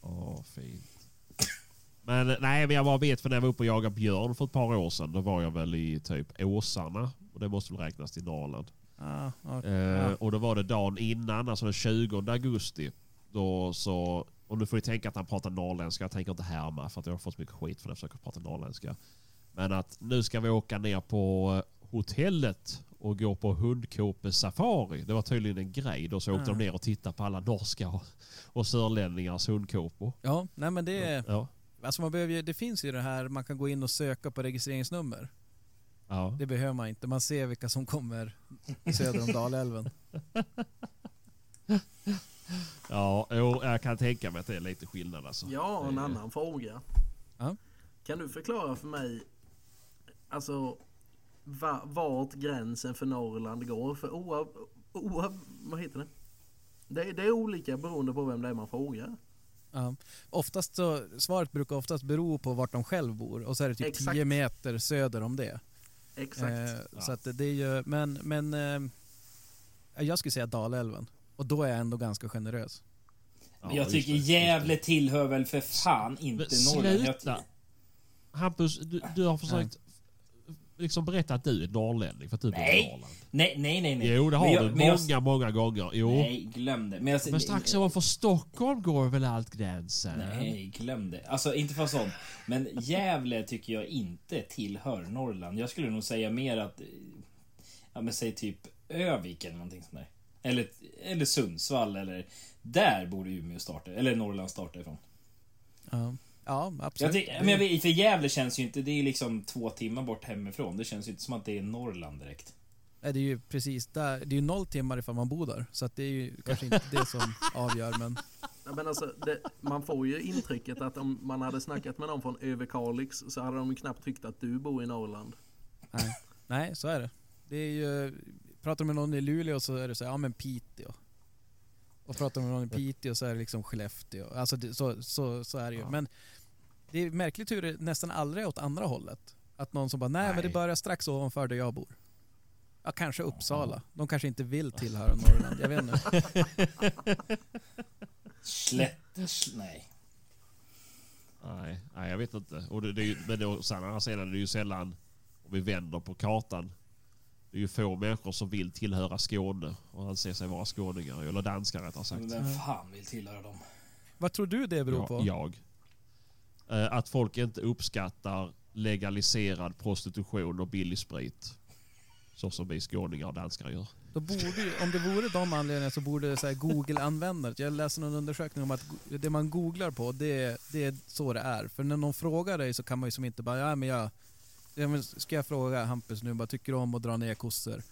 Åh, fint. Men nej, men jag bara vet för när jag var uppe och jagade björn för ett par år sedan. Då var jag väl i typ Åsarna. Och det måste väl räknas till Norrland. Ah, ja, Eh, ja. Och då var det dagen innan, alltså den 20 augusti. Då så, och nu får ni tänka att han pratar norrländska. Jag tänker inte härma för att jag har fått så mycket skit för att jag försöker prata norrländska. Men att nu ska vi åka ner på eh, hotellet och gå på hundkåpesafari. Det var tydligen en grej. Då så åkte Ah. de ner och tittade på alla norska och, och sörlänningars hundkåpor. ja, nej men det. Ja. Alltså man behöver ju, det finns ju det här, man kan gå in och söka på registreringsnummer. Ja. Det behöver man inte. Man ser vilka som kommer söder om Dalälven. Ja, jag kan tänka mig att det är lite skillnad alltså. Ja, en Det är- annan fråga. Ja. Kan du förklara för mig, alltså va, vart gränsen för Norrland går? För oav, oav, vad heter det? det? Det är olika beroende på vem det är man frågar. Ja. Oftast så, svaret brukar oftast bero på vart de själv bor och så är det typ Exakt. 10 meter söder om det. Exakt. Eh, Så att det är ju, men, men eh, jag skulle säga Dalälven. Och då är jag ändå ganska generös. Ja, jag tycker det. Gävle tillhör väl för fan inte Norrland. Sluta! Hampus, du, du har försökt liksom berätta att du är norrlänning för att du bor i. Norrland. Nej, nej, nej. nej. Jo, det har jag- du. men jag- många, många gånger. Jo. Nej, glöm det. Men, jag, Men strax ovanför Stockholm går väl allt gränsen? Nej, glöm det. Alltså inte för sånt. Men Gävle tycker jag inte tillhör Norrland. Jag skulle nog säga mer att... eh, Ja men säg typ Övik eller någonting sånt där. Eller, eller Sundsvall eller... Där borde Umeå starta. Eller Norrland starta ifrån. Ja, ja Jag absolut. tycker, men jag vet, för Gävle känns ju inte... Det är liksom två timmar bort hemifrån. Det känns ju inte som att det är Norrland direkt. Nej, det är ju precis där. Det är ju noll timmar ifall man bor där. Så att det är ju kanske inte det som avgör men... Ja, men alltså, det, man får ju intrycket att om man hade snackat med någon från Överkalix så hade de ju knappt tyckt att du bor i Norrland. Nej, nej så är det. Det är ju... Pratar med någon i Luleå så är det så här, ja men Piteå. Och pratar med någon i Piteå så är det liksom Skellefteå. Alltså det, så, så, så är det ju. Ja. Men det är märkligt hur det nästan aldrig är åt andra hållet. Att någon som bara, nej, men det Nej. börjar strax ovanför där jag bor. Ja, kanske Uppsala. De kanske inte vill tillhöra Norrland. Jag vet inte. Slätt... Nej. Nej, nej, jag vet inte. Och det, det är ju, men å andra sidan är det ju sällan, om vi vänder på kartan, det är ju få människor som vill tillhöra Skåne och anser sig vara skåningar, eller danskar rättare sagt. Men vem fan vill tillhöra dem? Vad tror du det beror på? Ja, jag. Eh, att folk inte uppskattar legaliserad prostitution och billig sprit. Så som vi skåningar och danskar gör. Då borde om det vore de anledningarna så borde så Google-användandet, jag läste någon undersökning om att det man googlar på, det, det är så det är. För när någon frågar dig så kan man ju som inte bara, ja men jag, ska jag fråga Hampus nu, bara tycker du om att dra ner kossor?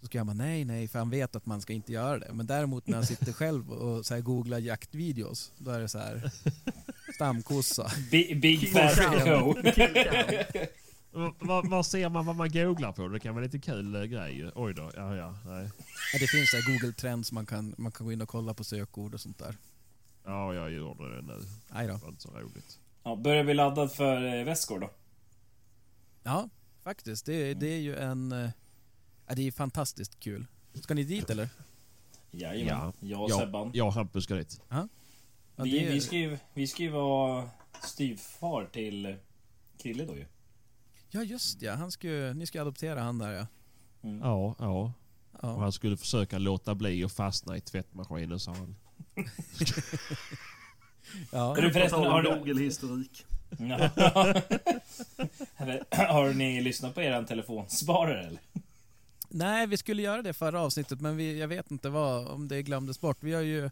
Så ska jag bara nej, nej, för han vet att man ska inte göra det. Men däremot när han sitter själv och så här googlar jaktvideos, då är det så här stamkossa. Big, fat cow. Vad ser man vad man googlar på? Det kan vara lite kul eh, grej. Oj då, ja ja. Nej. Ja, det finns här Google Trends, man kan, man kan gå in och kolla på sökord och sånt där. Ja, jag gjorde det nu. Nej då. Det var inte så roligt. Ja, börjar vi laddad för eh, Västgård då? Ja, faktiskt. Det, det är ju en... eh, Ja, det är fantastiskt kul. Ska ni dit eller? Jajamän. Ja. Jag och Ja, Sebban. jag och Hampus ska dit. Ja, vi, är- vi, ska ju, vi ska ju vara styvfar till Krille då ju. Ja, just ja. Han ska ju, ni ska adoptera han där ja. Mm. Ja, ja. Och ja. han skulle försöka låta bli att fastna i tvättmaskinen sa han. ja. Är du förresten, har du, Google-historik. Har ni lyssnat på eran telefonsparare eller? Nej, vi skulle göra det förra avsnittet men vi, jag vet inte vad, om det glömdes bort. Vi har ju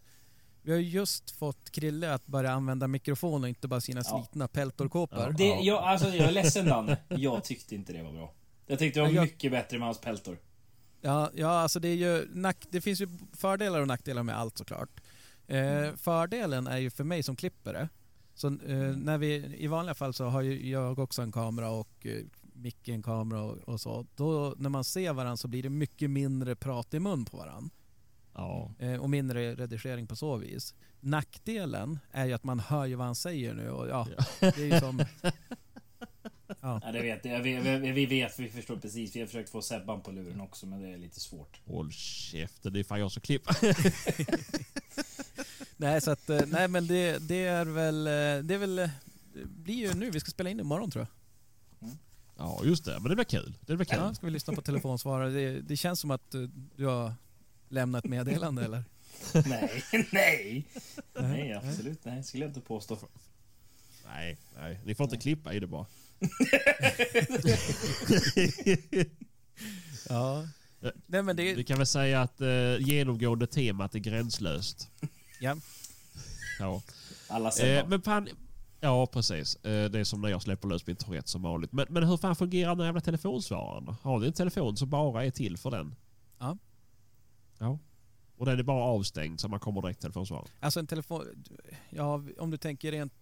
vi har ju just fått Krille att börja använda mikrofon och inte bara sina Ja. slitna peltorkåpor. Det, jag, alltså, jag är ledsen Dan. Jag tyckte inte det var bra. Jag tyckte det var Ja, jag- mycket bättre med hans peltor. Ja, ja, alltså det är ju nack, det finns ju fördelar och nackdelar med allt såklart. Eh, fördelen är ju för mig som klippare. Så eh, när vi, i vanliga fall så har ju jag också en kamera och eh, Micke en kamera och, och så. Då när man ser varandra så blir det mycket mindre prat i mun på varandra. Ja. Eh, och mindre redigering på så vis. Nackdelen är ju att man hör ju vad han säger nu och ja, det är ju som... Ja. Ja, det vet jag. Vi, vi, vi vet, vi förstår precis. Vi har försökt få Sebban på luren också, men det är lite svårt. Håll käften, det är fan jag som klipper. Nej, så att, eh, nej men det, det är väl, eh, det är väl, det blir ju nu, vi ska spela in imorgon tror jag. Ja, just det. Men det blir kul. Det blir kul. Ja, ska vi lyssna på telefonsvarare. Det, det känns som att du har lämnat ett meddelande eller? Nej, nej! Nej, absolut nej. Skulle jag inte påstå. Nej, nej. Ni får inte klippa i det bara. Ja. Nej men Vi det, kan väl säga att eh, genomgående temat är gränslöst. ja. Ja. Alla Eh, men fan... Ja, precis. Eh, det är som när jag släpper lös min Tourette som vanligt. Men, men hur fan fungerar den jävla telefonsvararen? Har ni en telefon som bara är till för den? Ja. Ja. Och den är bara avstängd så man kommer direkt till telefonsvararen? Alltså en telefon, ja om du tänker rent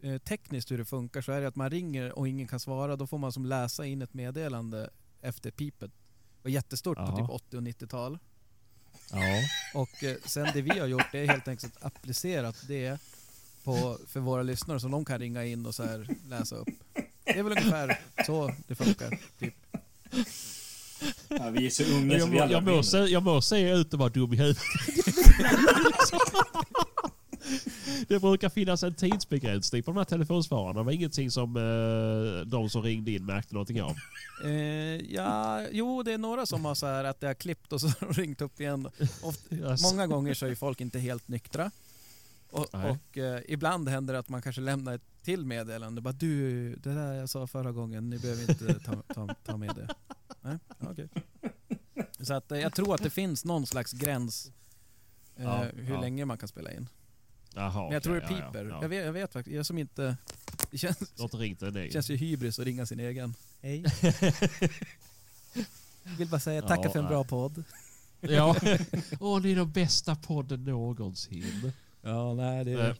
eh, tekniskt hur det funkar så är det att man ringer och ingen kan svara. Då får man som läsa in ett meddelande efter pipet. Det var jättestort Jaha. på typ 80 och 90-tal. Ja. Och eh, sen det vi har gjort det är helt enkelt applicerat det på, för våra lyssnare som de kan ringa in och så läsa upp. Det är väl ungefär så det funkar. Typ. Ja, vi är så unga så Jag, vi må, aldrig jag, se, jag må se ut att vara dum i huvudet. Det brukar finnas en tidsbegränsning på de här telefonsvararna. Det var ingenting som eh, de som ringde in märkte någonting av. Eh, ja, jo det är några som har så här att det har klippt och så har de ringt upp igen. Oft, Yes. många gånger så är folk inte helt nyktra. Och, och eh, ibland händer det att man kanske lämnar ett till meddelande. Bara du, det där jag sa förra gången, ni behöver inte ta, ta, ta med det. Nej, okej. Så att eh, jag tror att det finns någon slags gräns eh, Ja, hur ja. länge man kan spela in. Jaha, Men jag tror det piper. Ja, ja. Jag, vet, jag vet faktiskt, jag som inte... Det känns, det känns ju hybris att ringa sin egen. Hej. Vill bara säga tacka Ja, för en nej. bra podd. Ja. Åh, ni är den bästa podden någonsin. Ja, nej det Eh,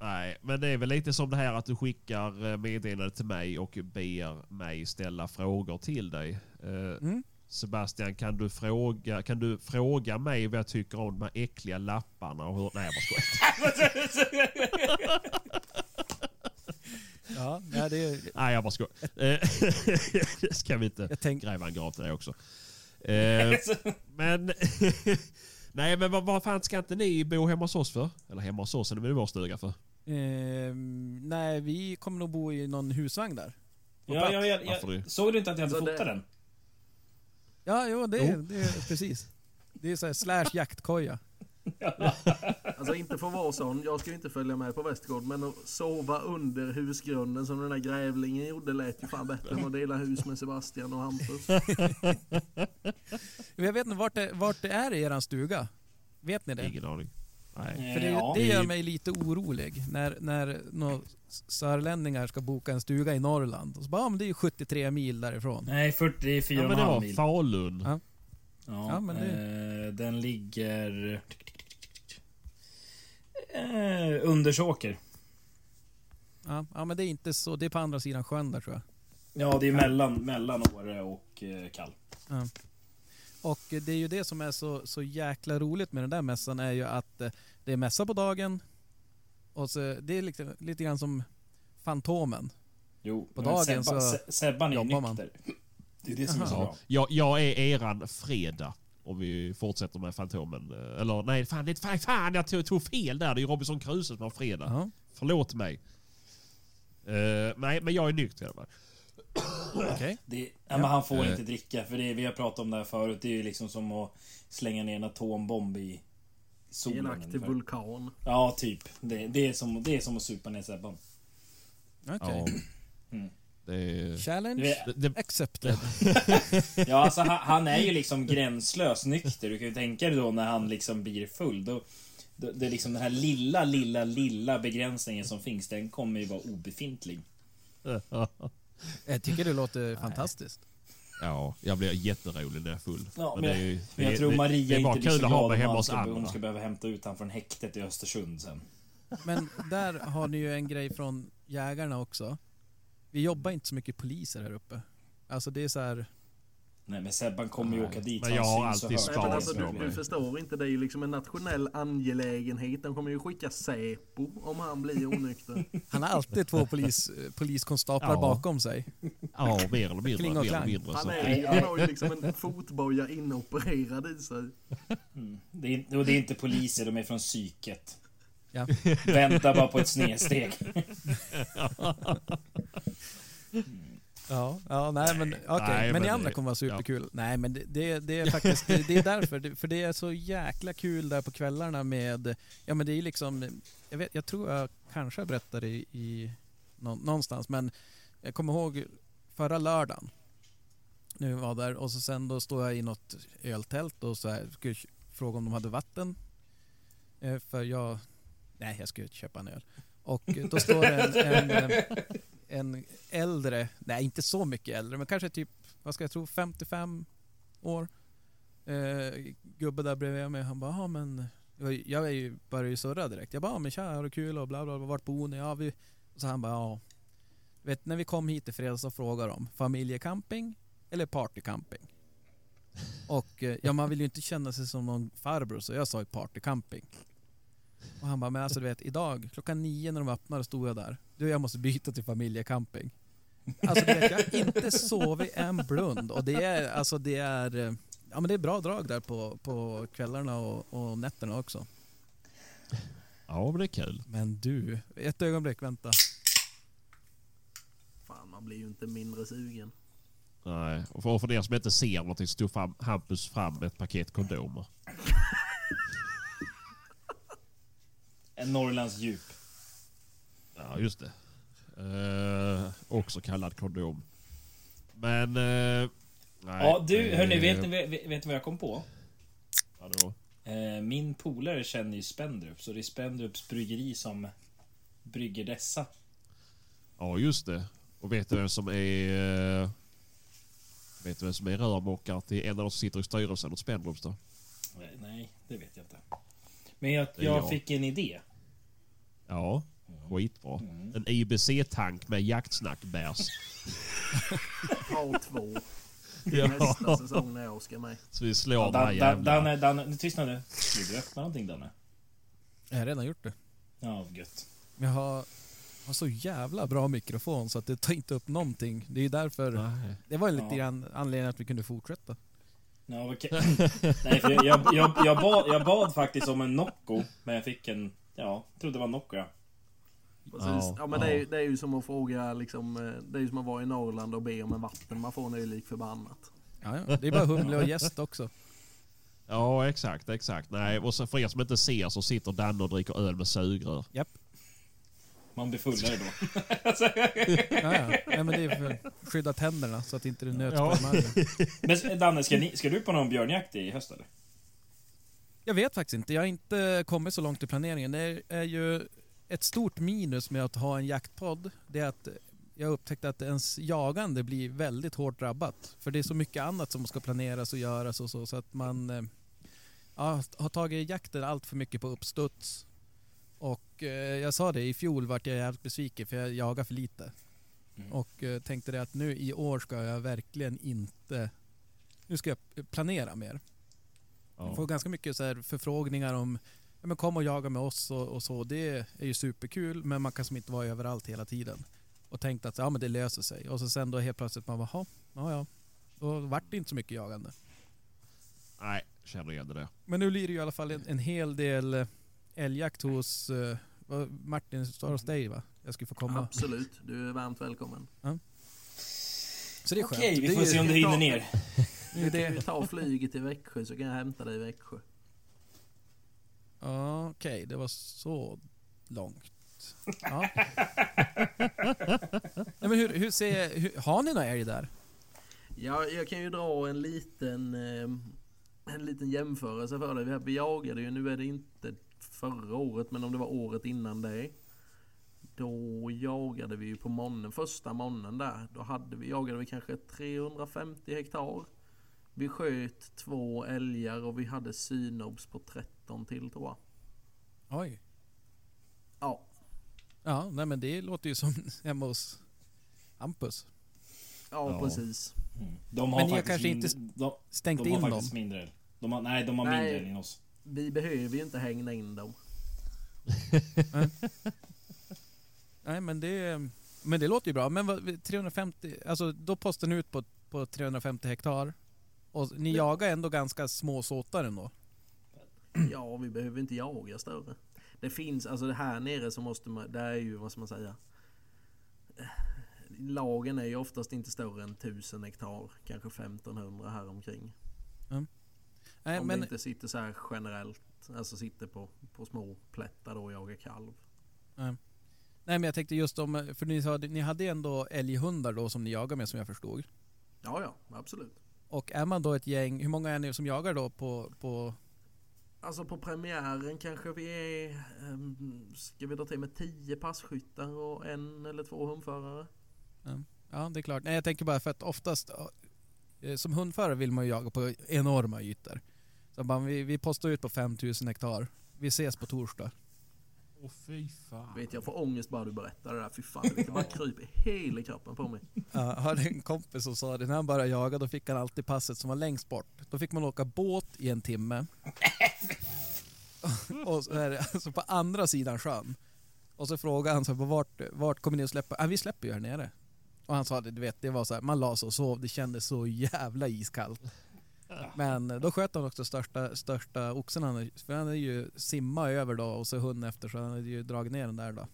Nej, men det är väl lite som det här att du skickar eh, meddelande till mig och ber mig ställa frågor till dig. Eh, Mm. Sebastian, kan du, fråga, kan du fråga mig vad jag tycker om de här äckliga lapparna? Och hur... Nej, jag bara. Ja, nej, det är, Nej, jag bara skojar. Det ska vi inte jag tänk, gräva en grav till dig också. Men... Nej, men vad, vad fan ska inte ni bo hemma hos oss för? Eller hemma hos oss, eller är det vår stuga för? ehm, nej, vi kommer nog bo i någon husvagn där. På Ja, plats. ja, ja, Varför ja. det? Såg du inte att jag hade Så det- fotat den? Ja, jo, det, Jo. det är precis. Det är så här slash jaktkoja. Alltså inte för att vara sån, jag ska inte följa med på Västergård, men att sova under husgrunden som den där grävlingen gjorde lät ju fan bättre än att dela hus med Sebastian och Hampus. Jag vet inte vart det, vart det är i eran stuga. Vet ni det? Ingen aning. Nej. För det, det gör mig lite orolig när, när några sörlänningar ska boka en stuga i Norrland. Och så bara, ja, men det är ju 73 mil därifrån. Nej, 44 Ja, men det var mil. Falun. Ja. Ja, Ja, men det- eh, den ligger... Eh, Undersåker. Ja, ja, men det är inte så. Det är på andra sidan sjön där tror jag. Ja, det är mellan, mellan Åre och eh, Kall. Och det är ju det som är så, så jäkla roligt med den där mässan är ju att eh, det är mässa på dagen och så, det är lite, lite grann som Fantomen. Jo, På dagen Sebban, så Se- Sebban är jobbar man. nykter. Det är det som är så bra. Jag, jag är eran fredag. Om vi fortsätter med Fantomen. Eh, Eller nej, fan, det, fan, fan jag tog, tog fel där. Det är ju Robinson Crusoe som har fredag. Ja. Förlåt mig. Eh, nej, men jag är nykter i alla fall. Okej. Det, ja, men han får inte dricka, för det, vi har pratat om det här förut. Det är ju liksom som att slänga ner en atombomb i I solen. en aktiv ungefär. vulkan. Ja, typ. Det, det, är som, det är som att supa ner Sebban. Okej. Ja. Det är... Challenge Det, det, accepted. Ja, alltså han, han är ju liksom gränslös nykter. Du kan ju tänka dig då när han liksom blir full. Då, då, det är liksom den här lilla, lilla, lilla begränsningen som finns. Den kommer ju vara obefintlig. Jag tycker det låter fantastiskt. ja, jag blir jätterolig när jag är full. Ja, men det är ju- Men jag det- tror Maria det är bara inte blir så glad om hos ska, hon ska behöva hämta ut han från häktet i Östersund sen. Men där har ni ju en grej från jägarna också. Vi jobbar inte så mycket poliser här uppe. Alltså det är så här... Nej men Sebban kommer ju åka dit. men jag har alltid men alltså, sparat du, du förstår inte, det är ju liksom en nationell angelägenhet. De kommer ju skicka Säpo om han blir onykter. Han har alltid två polis, poliskonstaplar Ja. bakom sig. Ja, mer eller mindre. Han, är, han har ju liksom en fotboja inopererad i sig. Mm. Det, är, inte- och det är inte poliser, de är från psyket. Ja. Vänta bara på ett snedsteg. Ja, ja nej men okej. Nej, men, men ni andra kommer vara superkul. Nej men det, det, det är faktiskt, det, det är därför. För det är så jäkla kul där på kvällarna med, ja men det är ju liksom, jag, vet, jag tror jag kanske berättade i, i nå, någonstans men jag kommer ihåg förra lördagen. Nu var jag där och så sen då står jag i något öltält och så här, skulle fråga om de hade vatten. Eh, För jag, nej jag ska ut och köpa en öl. Och då står det en, en, eh, en äldre, nej inte så mycket äldre, men kanske typ, vad ska jag tro, 55 år. Eh, gubbe där bredvid mig, han bara, ja men, jag- är ju, började ju surra direkt. Jag bara, ja men tja, har du kul och bla bla bla, vart bor ni? Ja, vi... Och så han bara, ja. Vet, när vi kom hit i fredags så frågade de, familjecamping eller partycamping? Och eh, ja, man vill ju inte känna sig som någon farbror, så jag sa ju partycamping. Och han bara, men alltså du vet, idag klockan nio när de öppnade stod jag där. Du, jag måste byta till familjecamping. Alltså du vet, jag har inte sovit en blund och det är, alltså det är, eh, ja men det är bra drag där på, på kvällarna och, och nätterna också. Ja, det är kul. Men du, ett ögonblick, vänta. Fan, man blir ju inte mindre sugen. Nej, och för, och för er som inte ser någonting så tog fram, Hampus fram ett paket kondomer. En Norrlands djup. Ja, just det. Eh, också kallad kondom. Men... Eh, nej, Ja du, det- hörni, vet ni, vet, vet ni vad jag kom på? Vadå? Eh, min polare känner ju Spendrup, så det är Spendrups bryggeri som brygger dessa. Ja, just det. Och vet du vem som är... eh, Vet du vem som är rörmokare till en av de som sitter i styrelsen åt Spendrups då? Eh, Nej, det vet jag inte. Men jag, jag jag. fick en idé. Ja, skitbra. En IBC-tank med jaktsnackbärs. Ha två. Ja. Nästa säsong när jag ska med. Så vi slår Ja, den här jävla... Danne, Danne, nu tystna nu. Vill du öppna någonting Danne? Jag har redan gjort det. Ja, gött. Jag har, har så jävla bra mikrofon så att det tar inte upp någonting. Det är därför, Nej. det var lite Ja. grann anledningen att vi kunde fortsätta. Ja, okej. Nej, för jag, jag, jag, jag, bad, jag bad faktiskt om en Nocco, men jag fick en... Ja, trodde det var Nocco ja. Precis. Ja, men. Det, är, ju- det är ju som att fråga liksom, eh, Det är ju som att vara i Norrland och be om en vatten. Man får nu lik förbannat. Ja, ja. Det är bara humle och gäst också. Ja, exakt, exakt. Nej, och så för er som inte ser så sitter Danne och dricker öl med sugrör. Japp. Man blir fullare då. Ja, ja. Nej, men det är för att skydda tänderna så att inte det nöts Ja. på emaljen. Men Danne, ska, ni, ska du på någon björnjakt i höst eller? Jag vet faktiskt inte. Jag har inte kommit så långt i planeringen. Det är ju ett stort minus med att ha en jaktpodd. Det är att jag upptäckte att ens jagande blir väldigt hårt drabbat. För det är så mycket annat som ska planeras och göras och så. Så att man eh, ja, har tagit jakten allt för mycket på uppstuds. Och eh, jag sa det, i fjol vart jag jävligt besviken för jag jagade för lite. Mm. Och eh, tänkte det att nu i år ska jag verkligen inte... Nu ska jag planera mer. Jag Ja. får ganska mycket så här förfrågningar om ja, men kom och jaga med oss och, och så. Det är ju superkul men man kan som inte vara överallt hela tiden. Och tänkte att ja, men det löser sig. Och så sen då helt plötsligt man bara, "Jaha, ja ja. Då vart det inte så mycket jagande. Nej, känner igen det. Men nu blir det ju i alla fall en, en hel del eh, älgjakt hos eh, Martin, står hos dig va? Jag skulle få komma. Absolut. Du är varmt välkommen. Så det är skönt. Okej, vi Det får ju- se om du hinner ner. det är Du kan det. ta flyget till Växjö så kan jag hämta dig i Växjö. Ja, Okej, det var så långt. Ja. Nej, men hur, hur ser, hur, har ni några älg där? Ja, jag kan ju dra en liten, eh, en liten jämförelse för dig. Vi- Vi jagade ju, nu är det inte förra året, men om det var året innan det. Då jagade vi ju på månen, första månen där. Då hade vi, jagade vi kanske 350 hektar. Vi sköt två älgar och vi hade synobs på 13 till tror jag. Oj. Ja, Ja, nej men det låter ju som hemma hos Hampus. ja, Ja. precis. De har Men ni har kanske mindre, inte de, Stängt de har in dem. faktiskt mindre. De har, nej, de har Nej. mindre än oss. Vi behöver ju inte hänga in dem. Nej men det, men det låter ju bra. Men vad, 350, alltså då postar ni ut på, på 350 hektar. Och ni Ja. jagar ändå ganska små såtar ändå. Ja, vi behöver inte jaga större. Det finns, alltså det här nere så måste man, det är ju vad ska man säga. Lagen är ju oftast inte större än 1000 hektar, kanske 1500 här omkring. Nej, Om men, det inte sitter så här generellt, alltså sitter på, på små plättar då och jagar kalv. nej men jag tänkte just om, för ni, sa, ni hade ändå älghundar då som ni jagar med som jag förstod. Ja, ja, absolut. Och är man då ett gäng, hur många är ni som jagar då på, på Alltså på premiären kanske vi är, um, ska vi dra till med 10 passkyttar och en eller två hundförare? Ja, det är klart. Nej, jag tänker bara för att oftast eh, som hundförare vill man ju jaga på enorma ytor. Så bara, vi, vi postar ut på 5000 hektar. Vi ses på torsdag. Åh fy fan. Vet jag får ångest bara du berättar det där. Fy fan, det bara kryper hela kroppen på mig. Jag hade en kompis som sa det, när han började jaga då fick han alltid passet som var längst bort. Då fick man åka båt i en timme. och så är det alltså på andra sidan sjön. Och så frågade han så här, vart, vart kommer ni att släppa? Ah, vi släpper ju här nere. Och han sa det, du vet, det var så här, man la sig och sov, det kändes så jävla iskallt. Men då sköt han också största, största oxen, han, för han hade ju simma över då och så hund efter så han hade ju dragit ner den där då.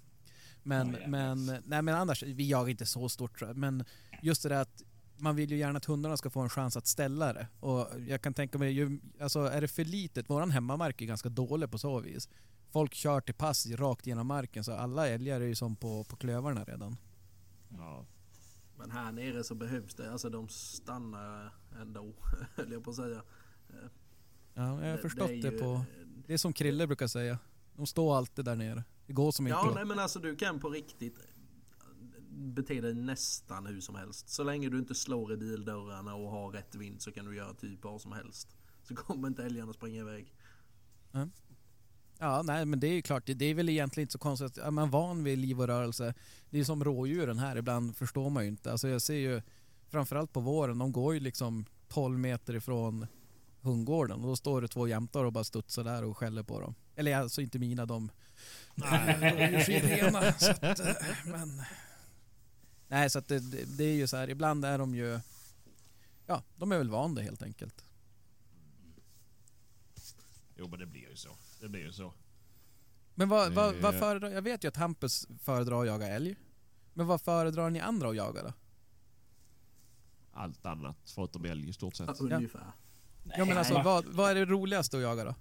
Men, jävlar. men, nej men annars, vi jagar inte så stort. Men just det där att man vill ju gärna att hundarna ska få en chans att ställa det. Och jag kan tänka mig, ju, alltså är det för litet, våran hemmamark är ganska dålig på så vis. Folk kör till pass rakt genom marken så alla älgar är ju som på, på klövarna redan. Ja. Men här nere så behövs det, alltså de stannar ändå, höll jag på att säga. Ja, jag har förstått det, ju- på, det är som Krille brukar säga. De står alltid där nere. Det går som Ja, inte. nej men alltså du kan på riktigt bete dig nästan hur som helst. Så länge du inte slår i bildörrarna och har rätt vind så kan du göra typ vad som helst. Så kommer inte älgarna springa iväg. Ja, nej men det är ju klart, det, är väl egentligen inte så konstigt. Är man van vid liv och rörelse, det är som rådjuren här, ibland förstår man ju inte. Alltså jag ser ju, framförallt på våren, de går ju liksom 12 meter ifrån hundgården och då står det två jämtar och bara studsar där och skäller på dem. Eller alltså inte mina, de rådjursrena. så att, eh, men... Nej, så att det, det, är ju så här, ibland är de ju, ja, de är väl van det helt enkelt. Jo men det blir ju så. Det blir ju så. Men vad, vad, vad Eh. föredrar, jag vet ju att Hampus föredrar att jaga älg. Men vad föredrar ni andra att jaga då? Allt annat förutom älg i stort sett. Ja, ungefär. Ja men alltså vad, vad är det roligaste att jaga då?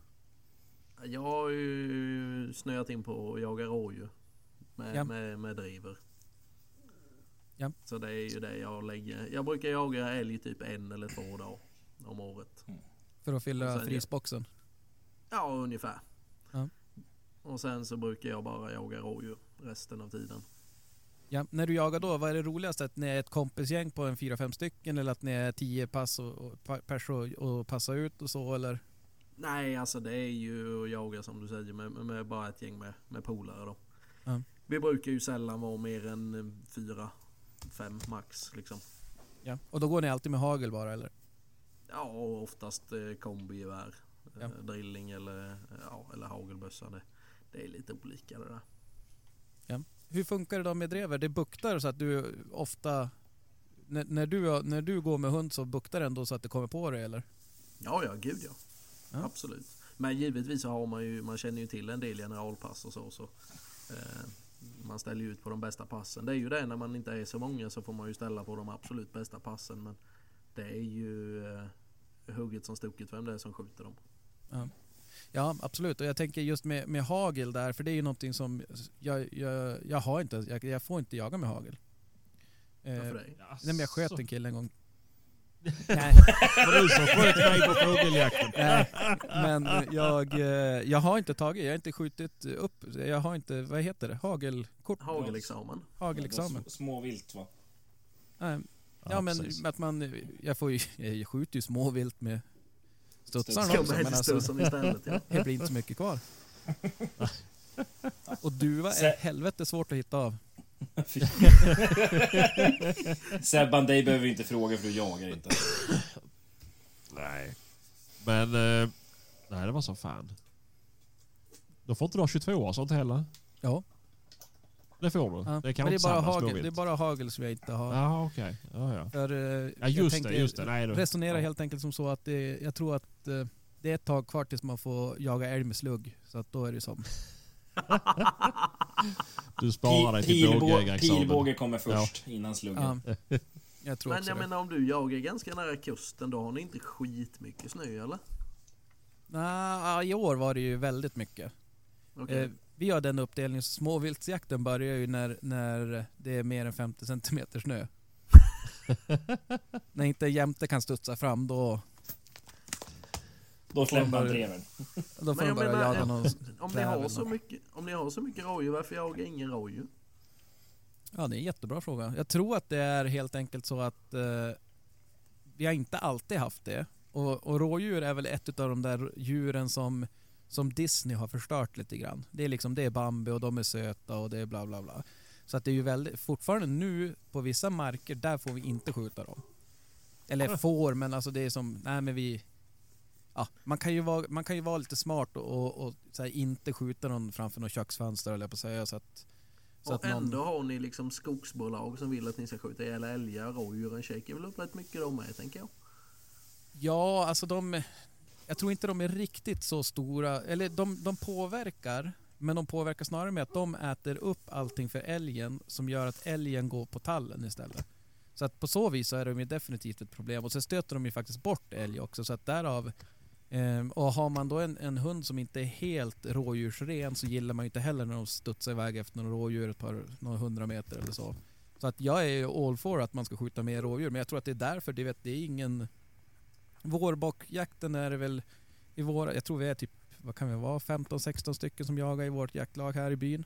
Jag har ju snöat in på att jaga rådjur. Med, Ja. med, med driver. Ja. Så det är ju det jag lägger. Jag brukar jaga älg typ en eller två dagar om året. För att fylla frysboxen? Ja, ungefär. Ja. Och sen så brukar jag bara jaga rådjur resten av tiden. Ja, när du jagar då, vad är det roligaste? Att ni är ett kompisgäng på en fyra fem stycken eller att ni är tio pass och, och pers och, och passa ut och så eller? Nej, alltså det är ju att jaga som du säger med, med bara ett gäng med, med polare då. Ja. Vi brukar ju sällan vara mer än fyra, fem max liksom. Ja. Och då går ni alltid med hagel bara eller? Ja, oftast eh, kombigevär. Ja. Eh, drilling eller, ja, eller hagelbössa. Det, det är lite olika det där. Hur funkar det då med drever? Det buktar så att du ofta när, när, du, när du går med hund så buktar det ändå så att det kommer på dig eller? Ja, ja, gud ja. Ja. Absolut. Men givetvis så har man ju, man känner ju till en del generalpass och så. så eh, man ställer ju ut på de bästa passen. Det är ju det när man inte är så många så får man ju ställa på de absolut bästa passen. Men det är ju eh, hugget som stucket vem det är som skjuter dem. Ja, absolut. Och jag tänker just med, med hagel där, för det är ju någonting som jag, jag, jag har inte, jag, jag får inte jaga med hagel. Eh, nej men jag sköt en kille en gång. nej, var du som sköt mig på fågeljakten. nej, men jag, eh, jag har inte tagit, jag har inte skjutit upp, jag har inte, vad heter det, hagelkort, Hagelexamen. hagelexamen. Sm- Småvilt va? Nej, Ja, men att man, jag, får ju, jag skjuter ju småvilt med studsaren också, med men alltså, istället ja. det blir inte så mycket kvar. Och duva är Så- helvete svårt att hitta av. Sebban, dig behöver vi inte fråga för du jagar inte. Nej. Men... Eh, nej, det var som fan. Då får inte du ha 22 år sånt heller. Ja, Det får du. ja. Det kan men det är, bara hagel, det är bara hagel som jag inte har. Jaha, okej. Ja, ja. För, eh, Ja, just tänkte det. Just det. Nej, resonera ja. helt enkelt som så att det, jag tror att eh, det är ett tag kvar tills man får jaga älg med slugg. Så att då är det som... Du sparar dig till bågjägarexamen. Pilbåge kommer först innan sluggen. Ja, jag tror Men jag det. menar om du jagar ganska nära kusten, då har ni inte skitmycket snö eller? Nah, I år var det ju väldigt mycket. Okej. Eh, vi har den uppdelningen, så småviltsjakten börjar ju när, när det är mer än 50 cm snö. när inte jämte kan studsa fram då, Då släpper Får- dreven. då får de jag börja menar, jaga eh, någon. om, ni har så mycket, om ni har så mycket rådjur, varför jagar ingen rådjur? Ja, det är en jättebra fråga. Jag tror att det är helt enkelt så att eh, vi har inte alltid haft det. Och, och rådjur är väl ett av de där djuren som, som Disney har förstört lite grann. Det är liksom det är Bambi och de är söta och det är bla bla bla. Så att det är ju väldigt, fortfarande nu på vissa marker, där får vi inte skjuta dem. Eller får, men alltså det är som, nej men vi... Ja, man, kan ju vara, man kan ju vara lite smart och, och, och här, inte skjuta någon framför något köksfönster eller på att säga så att... Så och att någon, ändå har ni liksom skogsbolag som vill att ni ska skjuta ihjäl älgar, rådjuren käkar väl upp rätt mycket de med tänker jag. Ja, alltså de... Jag tror inte de är riktigt så stora. Eller de, de påverkar, men de påverkar snarare med att de äter upp allting för älgen som gör att älgen går på tallen istället. Så att på så vis så är de ju definitivt ett problem. Och sen stöter de ju faktiskt bort älg också. Så att därav... Ehm, och har man då en, en hund som inte är helt rådjursren så gillar man ju inte heller när de studsar iväg efter några rådjur ett par några hundra meter eller så. Så att jag är ju all for att man ska skjuta mer rådjur. Men jag tror att det är därför, det, vet, det är ingen... Vårbockjakten är det väl i vår, jag tror vi är typ, vad kan vi vara, 15-16 stycken som jagar i vårt jaktlag här i byn.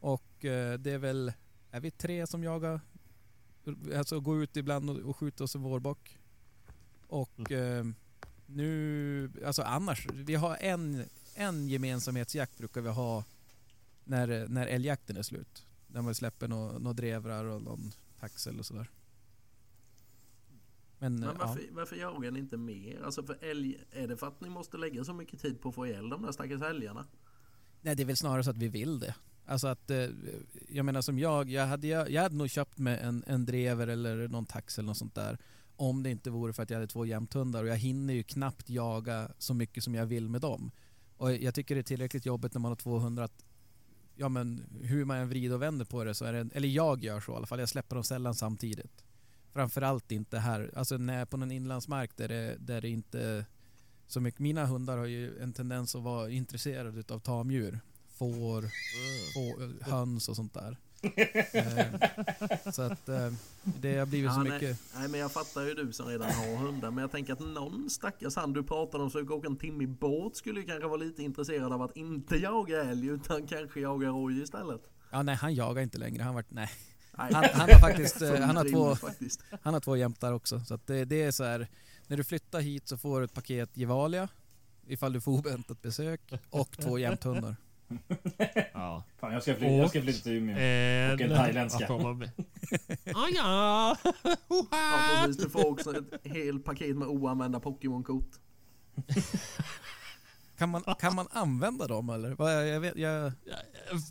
Och eh, det är väl, är vi tre som jagar, alltså går ut ibland och, och skjuter oss en vårbock. Och eh, nu, alltså annars, vi har en, en gemensamhetsjakt brukar vi ha när, när älgjakten är slut. Där man släpper några nå drevrar och någon taxel och sådär. Men, Men ja. varför, varför jagar ni inte mer? Alltså för älg, är det för att ni måste lägga så mycket tid på att få ihjäl de där stackars älgarna? Nej, det är väl snarare så att vi vill det. Alltså att, eh, jag menar som jag, jag hade, jag, jag hade nog köpt med en, en drever eller någon tax eller något sånt där. Om det inte vore för att jag hade två jämthundar och jag hinner ju knappt jaga så mycket som jag vill med dem. Och jag tycker det är tillräckligt jobbigt när man har 200 att, ja men hur man än vrider och vänder på det så är det, eller jag gör så i alla fall, jag släpper dem sällan samtidigt. Framförallt inte här, alltså när jag är på någon inlandsmark där det, där det inte så mycket, mina hundar har ju en tendens att vara intresserade utav tamdjur. Får, få, höns och sånt där. eh, så att eh, det har blivit så Ja, nej. mycket. Nej men jag fattar ju du som redan har hundar men jag tänker att någon stackars han du pratade om som ska åka en timme i båt skulle ju kanske vara lite intresserad av att inte jaga älg utan kanske jaga rådjur istället. Ja nej han jagar inte längre, han vart, nej. Han, han har faktiskt, eh, han har två, faktiskt. han har två jämtar också. Så att det, det är så här, när du flyttar hit så får du ett paket Gevalia ifall du får oväntat besök och två jämthundar. Ja. Fan, jag ska, flytta, jag ska flytta till Umeå. En, Och en thailändska. Ah, ja. Ja precis, du får också ett helt paket med oanvända Pokémon-kort. Kan man, kan man använda dem eller? Vad- Jag, jag vet, jag,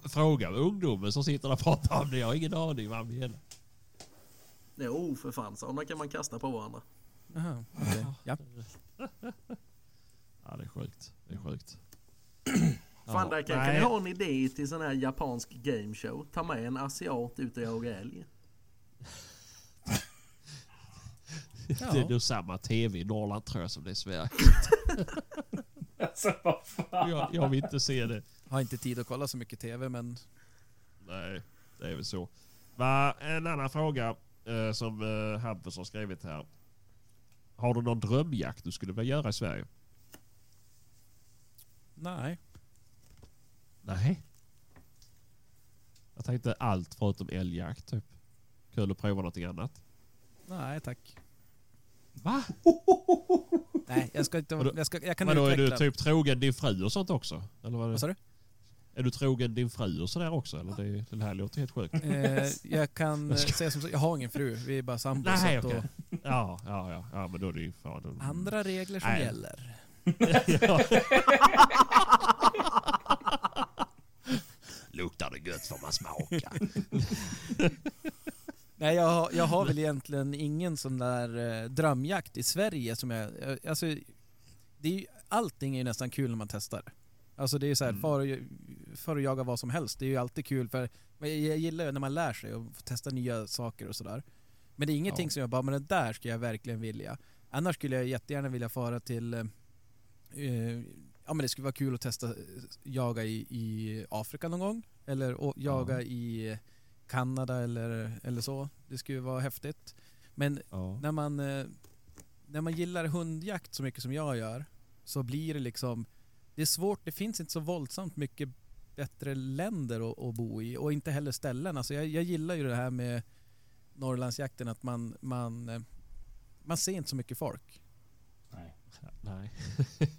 Fråga ungdomen som sitter där och pratar om det. Jag har ingen aning vad han menar. Jo för fan, sådana kan man kasta på varandra. aha, okej. Ja. Ja, det är sjukt. Det är sjukt. Fan där kanske nej. ni har en idé till sån här japansk gameshow. Ta med en asiat ut och jaga älg. Det är nog samma tv i Norrland tror jag som det är i Sverige. alltså vad fan. Jag, jag vill inte se det. Har inte tid att kolla så mycket TV men Nej, det är väl så. Va, en annan fråga eh, som eh, Hampus har skrivit här. Har du någon drömjakt du skulle vilja göra i Sverige? nej. Nej. Jag tänkte allt förutom älgjakt typ. Kul att prova någonting annat. Nej tack. Va? Nej, jag ska inte... Jag, ska, jag kan Men då är du typ trogen din fru och sånt också? Eller vad sa du? är du trogen din fru och sådär också? Eller det, det här låter helt sjukt. Eh, jag kan eh, säga som så, jag har ingen fru. Vi är bara sambos. Nej, så att okej. Ja, ja, ja, ja, men då är det ju då- Andra regler som Nej. gäller. Luktar det gött får man smaka. Nej, jag, har- jag har väl egentligen ingen sån där eh, drömjakt i Sverige som jag... eh, Alltså, det är ju, allting är ju nästan kul när man testar. Alltså det är ju såhär, Mm. för, för att jaga vad som helst. Det är ju alltid kul för jag, jag gillar ju när man lär sig och får testa nya saker och sådär. Men det är ingenting Ja. som jag bara, men det där skulle jag verkligen vilja. Annars skulle jag jättegärna vilja fara till... Eh, eh, ja men det skulle vara kul att testa eh, jaga i, i Afrika någon gång. Eller jaga Ja. i Kanada eller, eller så. Det skulle vara häftigt. Men Ja. när man, eh, när man gillar hundjakt så mycket som jag gör så blir det liksom... Det är svårt, det finns inte så våldsamt mycket bättre länder att, att bo i och inte heller ställen. Alltså jag, jag gillar ju det här med Norrlandsjakten att man, man, eh, man ser inte så mycket folk. Nej. Nej.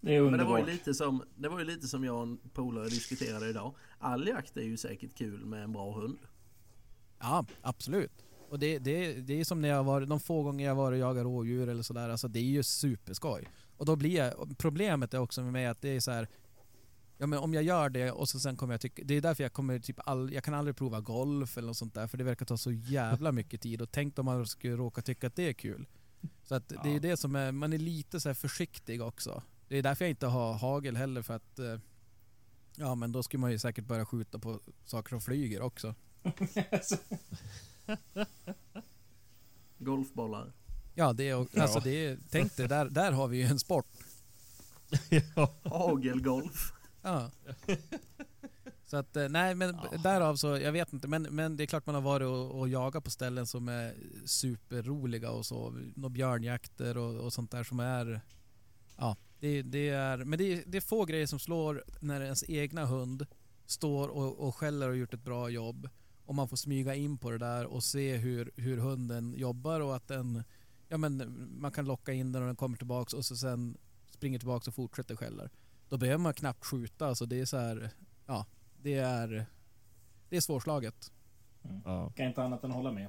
Det är Men det var, ju underbart. lite som, det var ju lite som jag och en polare diskuterade idag. All jakt är ju säkert kul med en bra hund. Ja, absolut. Och det, det, det är som när jag var, de få gånger jag var och jagat rådjur eller sådär, alltså det är ju superskoj. Och då blir jag, problemet är också med mig att det är så här. Ja men om jag gör det och så sen kommer jag tycka, det är därför jag kommer typ all, jag kan aldrig prova golf eller något sånt där för det verkar ta så jävla mycket tid och tänk om man skulle råka tycka att det är kul. Så att det är Ja. det som är, man är lite så här försiktig också. Det är därför jag inte har hagel heller för att eh, Ja men då skulle man ju säkert börja skjuta på saker som flyger också. Golfbollar. Ja, det är, alltså det är, tänk dig, där, där har vi ju en sport. ja. Hagelgolf. Ja. Så att, eh, nej men därav så, jag vet inte, men, men det är klart man har varit och, och jagat på ställen som är superroliga och så. Några björnjakter och, och sånt där som är, ja, det, det är, men det är, det är få grejer som slår när ens egna hund står och, och skäller och gjort ett bra jobb och man får smyga in på det där och se hur, hur hunden jobbar och att den, ja men man kan locka in den och den kommer tillbaks och så sen springer tillbaks och fortsätter skäller. Då behöver man knappt skjuta, alltså det är så här, ja, det är, det är svårslaget. ja. Kan inte annat än hålla med.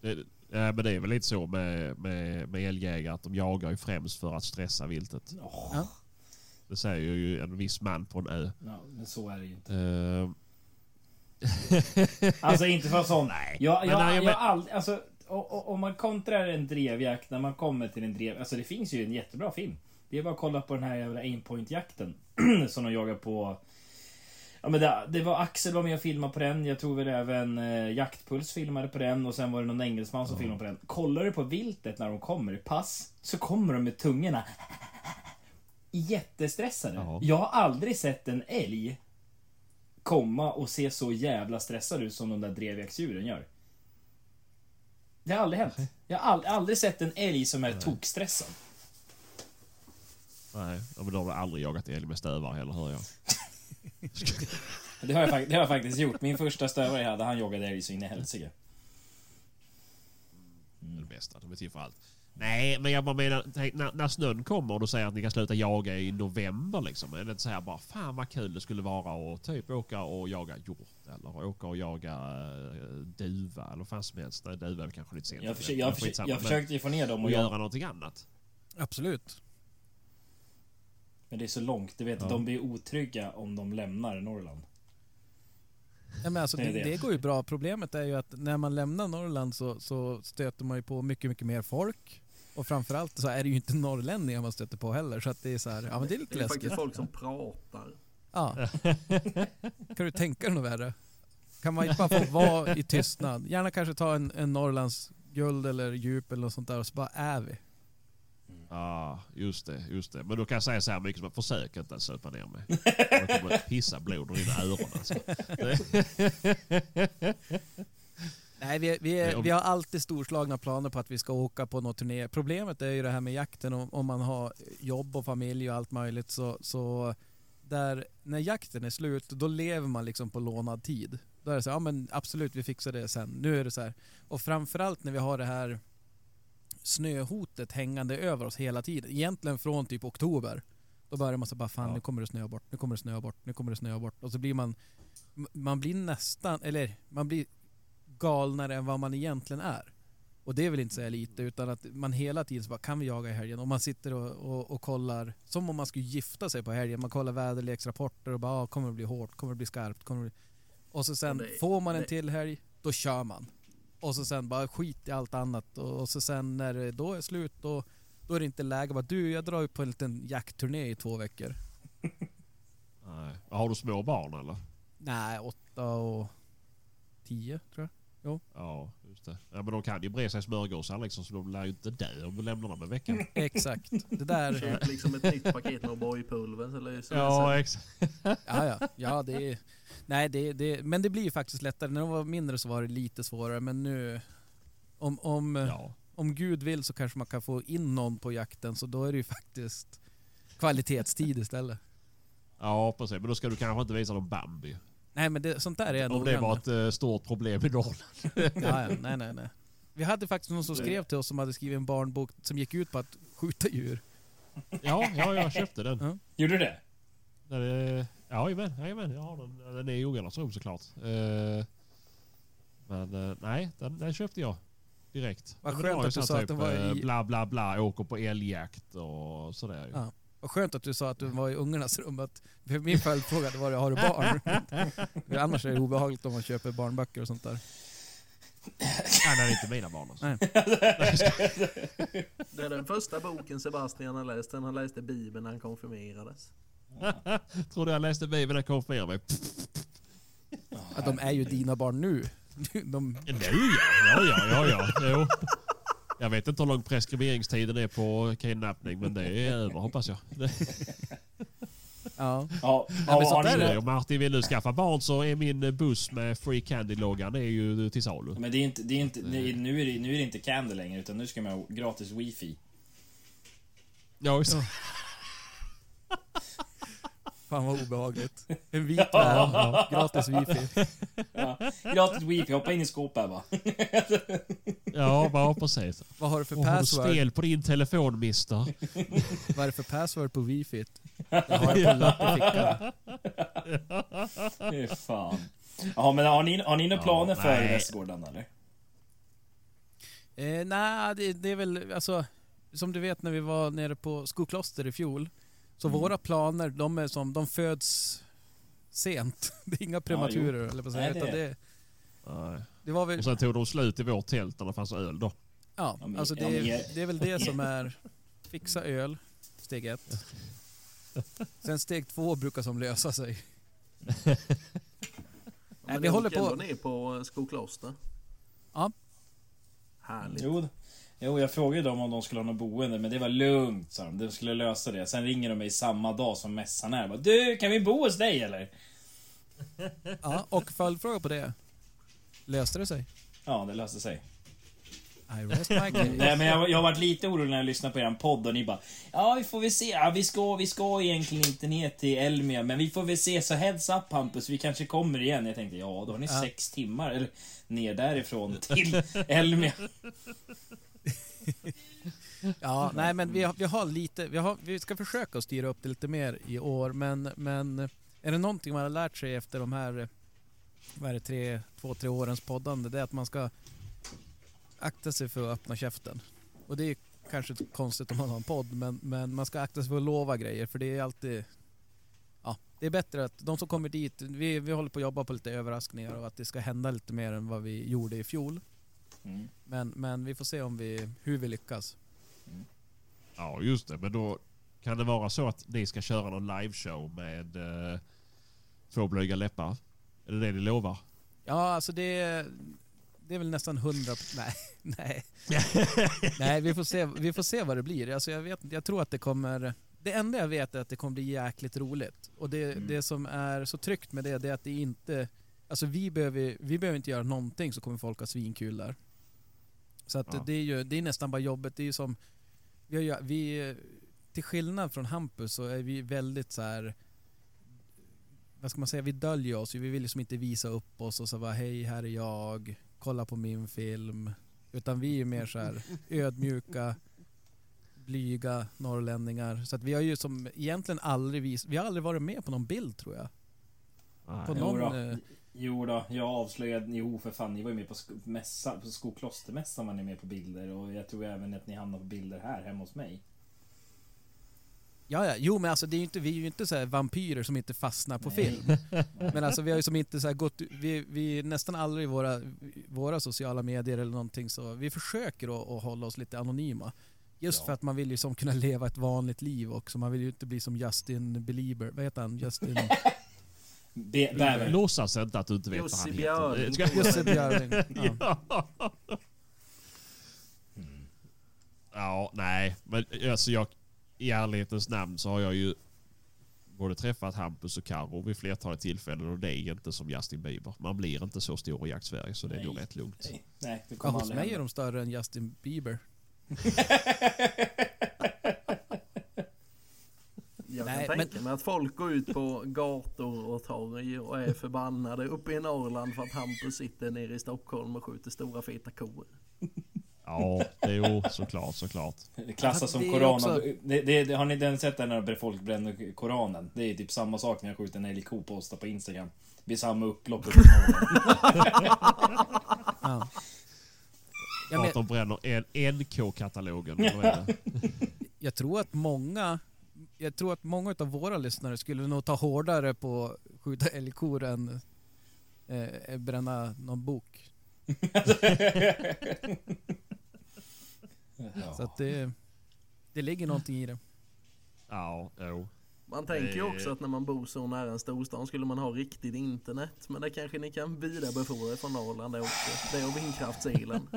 Det, ja, men det är väl lite så med, med, med älgjägare att de jagar ju främst för att stressa viltet. Åh, Ja. Det säger ju en viss man på en ö. ja, men så är det ju inte. Eh, Alltså inte för sån. Nej. Jag, Men jag, nej, jag, men- aldrig, alltså, och, och, om man kontrar en drevjakt när man kommer till en drev... Alltså det finns ju en jättebra film. Det är bara att kolla på den här jävla aimpoint-jakten. som de jagar på... Ja men det, det var Axel var med och filmade på den. Jag tror väl även eh, Jaktpuls filmade på den. Och sen var det någon engelsman som filmade på den. Kollar du på viltet när de kommer i pass. Så kommer de med tungorna. Jättestressade. Ja. Jag har aldrig sett en älg komma och se så jävla stressad ut som de där drevjaktsdjuren gör. Det har aldrig hänt. Jag har aldrig, aldrig sett en älg som är tokstressad. nej, men då har du aldrig jagat älg med stövare heller hör jag. Det har, jag, det har jag faktiskt gjort. Min första stövare jag hade, han jagade älg så in i helsike. Det är det bästa, de är till för allt. Nej, men jag bara menar, tänk, när, när snön kommer och du säger att ni kan sluta jaga i november liksom. Är det inte så här bara, fan vad kul det skulle vara att typ åka och jaga hjort eller åka och jaga uh, duva eller vad fan som helst. Nej, duva är kanske lite sent. Jag, försöker, jag, försöker, jag försökte ju få ner dem Och och göra jag, någonting annat. Absolut. Men det är så långt. Du vet, Ja. de blir otrygga om de lämnar Norrland. Ja, men alltså, Det det, är det. det. går ju bra. Problemet är ju att när man lämnar Norrland så, så stöter man ju på mycket, mycket mer folk. Och framförallt så är det ju inte norrlänningar man stöter på heller. Så att det är så här, ja men det är lite Det är faktiskt läskigt. folk som pratar. Ja. Kan du tänka dig något värre? Kan man inte bara få vara i tystnad? Gärna kanske ta en, en Norrlands guld eller djup eller något sånt där och så bara är vi. Ja, just det, just det. Men då kan jag säga så här mycket som att försök inte att söpa ner mig. Jag kommer att pissa blod ur dina öron alltså. Nej, vi, vi, vi har alltid storslagna planer på att vi ska åka på något turné. Problemet är ju det här med jakten, om, om man har jobb och familj och allt möjligt så, så där, när jakten är slut, då lever man liksom på lånad tid. Då är det så här, ja men absolut vi fixar det sen. Nu är det så här. Och framförallt när vi har det här snöhotet hängande över oss hela tiden. Egentligen från typ oktober. Då börjar man så bara, fan Ja. nu kommer det snöa bort, nu kommer det snöa bort, nu kommer det snöa bort. Och så blir man, man blir nästan, eller man blir galnare än vad man egentligen är. Och det vill inte säga lite, utan att man hela tiden så bara, kan vi jaga i helgen? Och man sitter och, och, och kollar, som om man skulle gifta sig på helgen. Man kollar väderleksrapporter och bara, ah, kommer det bli hårt? Kommer det bli skarpt? Kommer det bli... Och så sen, det- får man en det- till helg, då kör man. Och så sen bara skit i allt annat. Och, och så sen när det då är slut, då, då är det inte läge bara, du jag drar ut på en liten jaktturné i två veckor. Nej. Har du små barn eller? Nej, åtta och tio tror jag. Ja, just det. Ja, men de kan ju bre sig smörgåsar liksom så de lär ju inte dö om du lämnar dem en vecka. Exakt. Det där... Köp liksom ett nytt paket med O'boy-pulver så Ja, exakt. Ja, ja. ja det är, nej, det, det, men det blir ju faktiskt lättare. När de var mindre så var det lite svårare, men nu... Om, om, Ja. om Gud vill så kanske man kan få in någon på jakten, så då är det ju faktiskt kvalitetstid istället. ja, precis. Men då ska du kanske inte visa dem Bambi. Nej, men det, sånt där är jag Om det var ett eh, stort problem i Norrland. Ja, ja, nej, nej, nej. Vi hade faktiskt någon som skrev till oss som hade skrivit en barnbok som gick ut på att skjuta djur. Ja, ja, jag köpte den. Ja. Gjorde du det? den är, ja, jajamän, jajamän. Jag har den. Den är i ungarnas rum såklart. Eh, men eh, nej, den, den köpte jag direkt. Vad skönt att du så sa att typ, den var i- Bla bla bla, åker på älgjakt och sådär. ju. Ja. Vad skönt att du sa att du var i ungarnas rum. Att, min följdfråga hade varit, har du barn? Annars är det obehagligt om man köper barnböcker och sånt där. Nej, det är inte mina barn. Alltså. Nej. Det är den första boken Sebastian har läst. Han läste Bibeln när han konfirmerades. Tror du jag läste Bibeln när jag konfirmerade mig? Att de är ju dina barn nu. De, Nu ja, ja, ja, ja, ja. Jo. Jag vet inte hur lång preskriberingstiden är på kidnappning men det är över hoppas jag. Det, ja. Ja, men ja, sånt är- om Martin vill nu skaffa barn så är min buss med Free Candy-loggan är ju till salu. Men det är inte, det är inte, det är, nu, är det, nu är det inte Candy längre utan nu ska man ha gratis wifi. Ja, just Ja. Fan vad obehagligt. En vit Ja. van, gratis wifi. Ja, gratis wifi, hoppa in i skåpet bara. Ja, bara precis. Vad har du för Och har du password? spel på din telefon mister? Vad är det för password på wifi? Jag har en lapp i fickan. Fy fan. Ja men har ni, har ni några Ja, planer för nej. Västgården eller? Eh, Nej, det, det är väl alltså... Som du vet när vi var nere på Skokloster i fjol. Så Mm. våra planer, de är som, de föds sent. Det är inga prematurer eller vad säga. Nej, det det, det var väl... Och sen tog de slut i vårt tält när det fanns öl då. Ja, Ja, men- alltså ja, det, men- det är väl det som är fixa öl, steg ett. Sen steg två brukar som lösa sig. Ja, men vi ni håller på- ner på Skokloster. Ja. Härligt. Jo, jo, jag frågade dem om de skulle ha något boende men det var lugnt sa de. De skulle lösa det. Sen ringer de mig samma dag som mässan är. Bara, Du, kan vi bo hos dig eller? Ja, och följdfråga på det. Löste det sig? Ja, det löste sig. I rest my case. Nej, men jag, jag har varit lite orolig när jag lyssnade på er podd och ni bara Ja, vi får väl se. Ja, vi, ska, vi ska egentligen inte ner till Elmia, men vi får väl se. Så heads up Hampus, vi kanske kommer igen. Jag tänkte, ja, då har ni Ja. sex timmar eller, ner därifrån till Elmia. Ja, nej men vi har, vi har lite, vi, har, vi ska försöka att styra upp det lite mer i år men, men eh, är det någonting man har lärt sig efter de här, eh, vad är det, tre, två, tre årens poddande, det är att man ska akta sig för att öppna käften. Och det är kanske konstigt om man har en podd men, men man ska akta sig för att lova grejer för det är alltid Ja, det är bättre att de som kommer dit, vi, vi håller på att jobba på lite överraskningar och att det ska hända lite mer än vad vi gjorde i fjol. Mm. Men, men vi får se om vi, hur vi lyckas. Ja, just det. Men då kan det vara så att ni ska köra någon liveshow med eh, två blyga läppar? Är det det ni lovar? Ja, alltså det, det är väl nästan hundra... Nej, nej. nej, vi får, se, vi får se vad det blir. Alltså jag, vet, jag tror att det kommer... Det enda jag vet är att det kommer bli jäkligt roligt. Och det, Mm. det som är så tryggt med det, det är att det inte... Alltså vi behöver, vi behöver inte göra någonting så kommer folk ha svinkul där. Så att Ja. det är ju det är nästan bara jobbet. Det är ju som... Vi, har ju, vi, till skillnad från Hampus så är vi väldigt så här vad ska man säga, vi döljer oss. Vi vill liksom inte visa upp oss och så bara hej, här är jag, kolla på min film. Utan vi är mer så här ödmjuka, blyga norrlänningar. Så att vi har ju som egentligen aldrig vis, vi har aldrig varit med på någon bild tror jag. Nej. På någon. Jo då, jag avslöjade, jo för fan, ni var ju med på, sko, mässa, på Skoklostermässan var ni med på bilder och jag tror även att ni hamnade på bilder här hemma hos mig. Ja, ja, jo men alltså det är ju inte, vi är ju inte så vampyrer som inte fastnar på Nej. film. Men alltså vi har ju som inte så gått, vi, vi nästan aldrig i våra, våra sociala medier eller någonting så, vi försöker att, att hålla oss lite anonyma. Just Ja. för att man vill ju som kunna leva ett vanligt liv också, man vill ju inte bli som Justin Belieber, vad heter han? Justin... Be, bäver. Låtsas inte att du inte vet Jussi vad han Björling. heter. Jussi Björling. Ja. Ja. ja, nej. Men alltså jag, i ärlighetens namn så har jag ju både träffat Hampus och Karo vid flertalet tillfällen och det är inte som Justin Bieber. Man blir inte så stor i Jakt-Sverige så det är nog rätt lugnt. Nej, nej, det Ja, kommer hos aldrig mig är de större än Justin Bieber. Jag Nej, kan men- tänka mig att folk går ut på gator och torg och är förbannade uppe i Norrland för att Hampus sitter nere i Stockholm och skjuter stora feta kor. Ja, det är ju såklart, såklart. Det klassas som Det är koran. också- Det, det, det, har ni den sett där när folk bränner koranen? Det är typ samma sak när jag skjuter en älgko på Åsta på Instagram. Det blir samma upplopp uppe i Norrland. Ja. Men, att de bränner en NK-katalogen. jag tror att många jag tror att många av våra lyssnare skulle nog ta hårdare på att skjuta älgkor än eh, bränna någon bok. Ja. Så att det, det ligger någonting i det. Ja, jo. Man tänker ju också att när man bor så nära en storstad skulle man ha riktigt internet. Men det kanske ni kan vidarebefordra från Norrland det också. Det och vindkraftselen.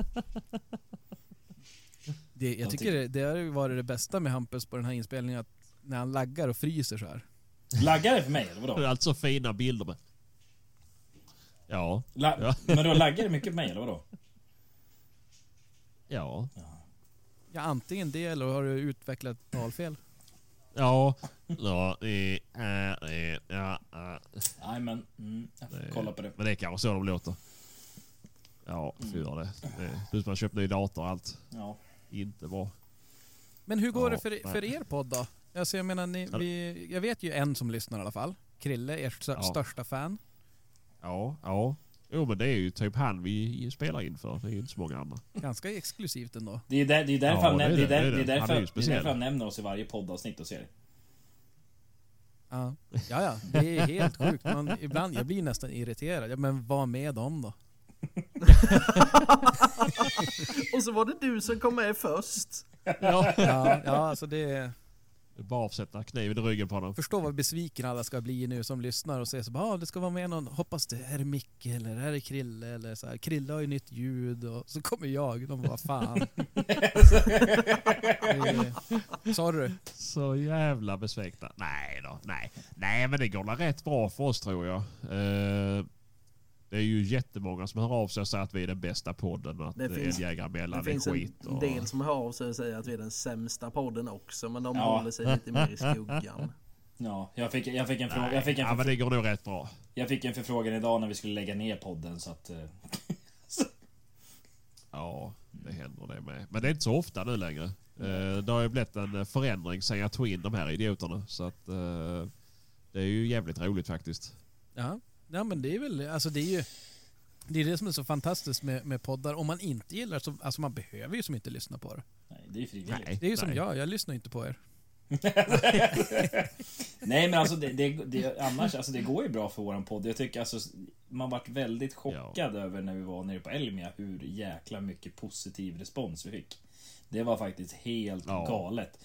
det jag tycker det, det har varit det bästa med Hampus på den här inspelningen att när han laggar och fryser så här. Laggar det för mig eller Det vadå? är alltså fina bilder med. Ja, La Ja. Men då laggar det mycket på mig eller vadå? ja, Ja, antingen det eller har du utvecklat talfel. ja, ja, eh, eh, ja. Nej men, mm, jag får Det- kolla på det. Men det är kanske så de låter. Ja, får göra det. det. Plus man har köpt ny dator och allt. Ja. Inte bra. Men hur går Ja, det för, för er podd då? Alltså jag menar, ni, vi, jag vet ju en som lyssnar i alla fall. Krille, ert stö- Ja. största fan. Ja, ja. Jo men det är ju typ han vi spelar in för. Det är ju inte så många andra. Ganska exklusivt ändå. Det är, där, det är därför, Ja, han, det är näm- det är det, där, det är det är det. därför, Han är ju det är speciell. därför han nämner oss i varje poddavsnitt och ser. Ja, ja, ja det är helt sjukt. Man, ibland, jag blir nästan irriterad. Ja, men var med dem då. Och så var det du som kom med först. Ja. Ja, ja alltså det är... Bara avsätta kniven i ryggen på honom. Förstå vad besviken alla ska bli nu som lyssnar och säger så bara, ah, det ska vara med någon, hoppas det här är Micke eller det här är Krille eller så här. Krille har ju nytt ljud och så kommer jag. De bara, fan. Sorry. Så jävla besvikna. Nej då, nej. Nej men det går väl rätt bra för oss tror jag. Eh, det är ju jättemånga som hör av sig och säger att vi är den bästa podden och att Det det finns- en jägaremellan Det är finns skit. en Och... del som hör av sig och säger att vi är den sämsta podden också. Men de Ja. håller sig lite mer i skuggan. Ja, jag fick, jag fick en fråga. Jag fick en, ja, men det går nog rätt bra. jag fick en förfrågan idag när vi skulle lägga ner podden så att... eh, Ja, det händer det med. Men det är inte så ofta nu längre. Eh, det har ju blivit en förändring sen jag tog in de här idioterna. Så att eh, det är ju jävligt roligt faktiskt. Ja, ja men det är väl, alltså det är ju det är det som är så fantastiskt med, med poddar. Om man inte gillar så, alltså man behöver ju som inte lyssna på det. Nej, det är frivilligt. Nej, Det är ju som nej. jag, jag lyssnar inte på er. Nej men alltså det, det, det, annars, alltså det går ju bra för våran podd. Jag tycker alltså, man vart väldigt chockad över när vi var nere på Elmia hur jäkla mycket positiv respons vi fick. Det var faktiskt helt Ja. galet.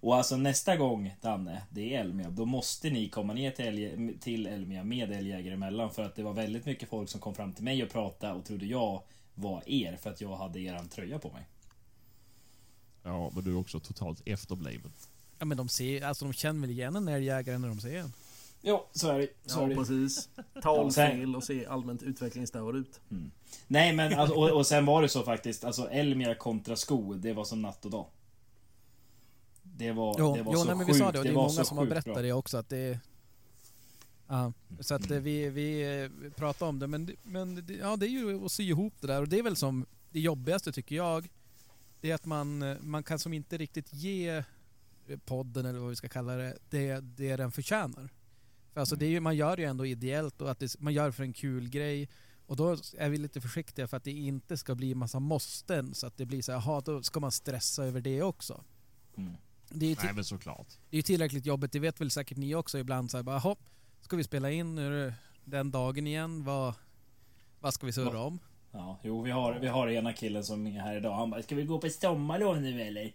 Och alltså nästa gång, Danne, det är Elmia, då måste ni komma ner till, Älg, till Elmia med älgjägare emellan. För att det var väldigt mycket folk som kom fram till mig och pratade och trodde jag var er för att jag hade eran tröja på mig. Ja, men du är också totalt efterbliven. Ja men de ser, alltså de känner väl igen en älgjägare när de ser en. Ja, så är det. Så Ja, är det. precis. Talfel och se allmänt utvecklingsstörd ut. Nej men alltså, och, och sen var det så faktiskt, alltså Elmia kontra sko, det var som natt och dag. Det var, Jo, det var jo så nej, men sjukt, vi sa det och det är var många så som har sjukt berättat bra. det också att det är... Ja, så att eh, vi, vi eh, pratar om det men, det- men det- ja, det är ju att sy ihop det där och det är väl som det jobbigaste tycker jag. Det är att man, eh, man kan som inte riktigt ge podden eller vad vi ska kalla det, det, det den förtjänar. Alltså det är ju, man gör det ju ändå ideellt och att det, man gör för en kul grej. Och då är vi lite försiktiga för att det inte ska bli massa måsten så att det blir så här, jaha då ska man stressa över det också. Mm. Det är ju Nej, men såklart. det är ju tillräckligt jobbigt, det vet väl säkert ni också ibland. Så här, bara, hopp, ska vi spela in nu den dagen igen? Vad, vad ska vi surra om? Ja, jo vi har, vi har ena killen som är här idag. Han bara, ska vi gå på sommarlov nu eller?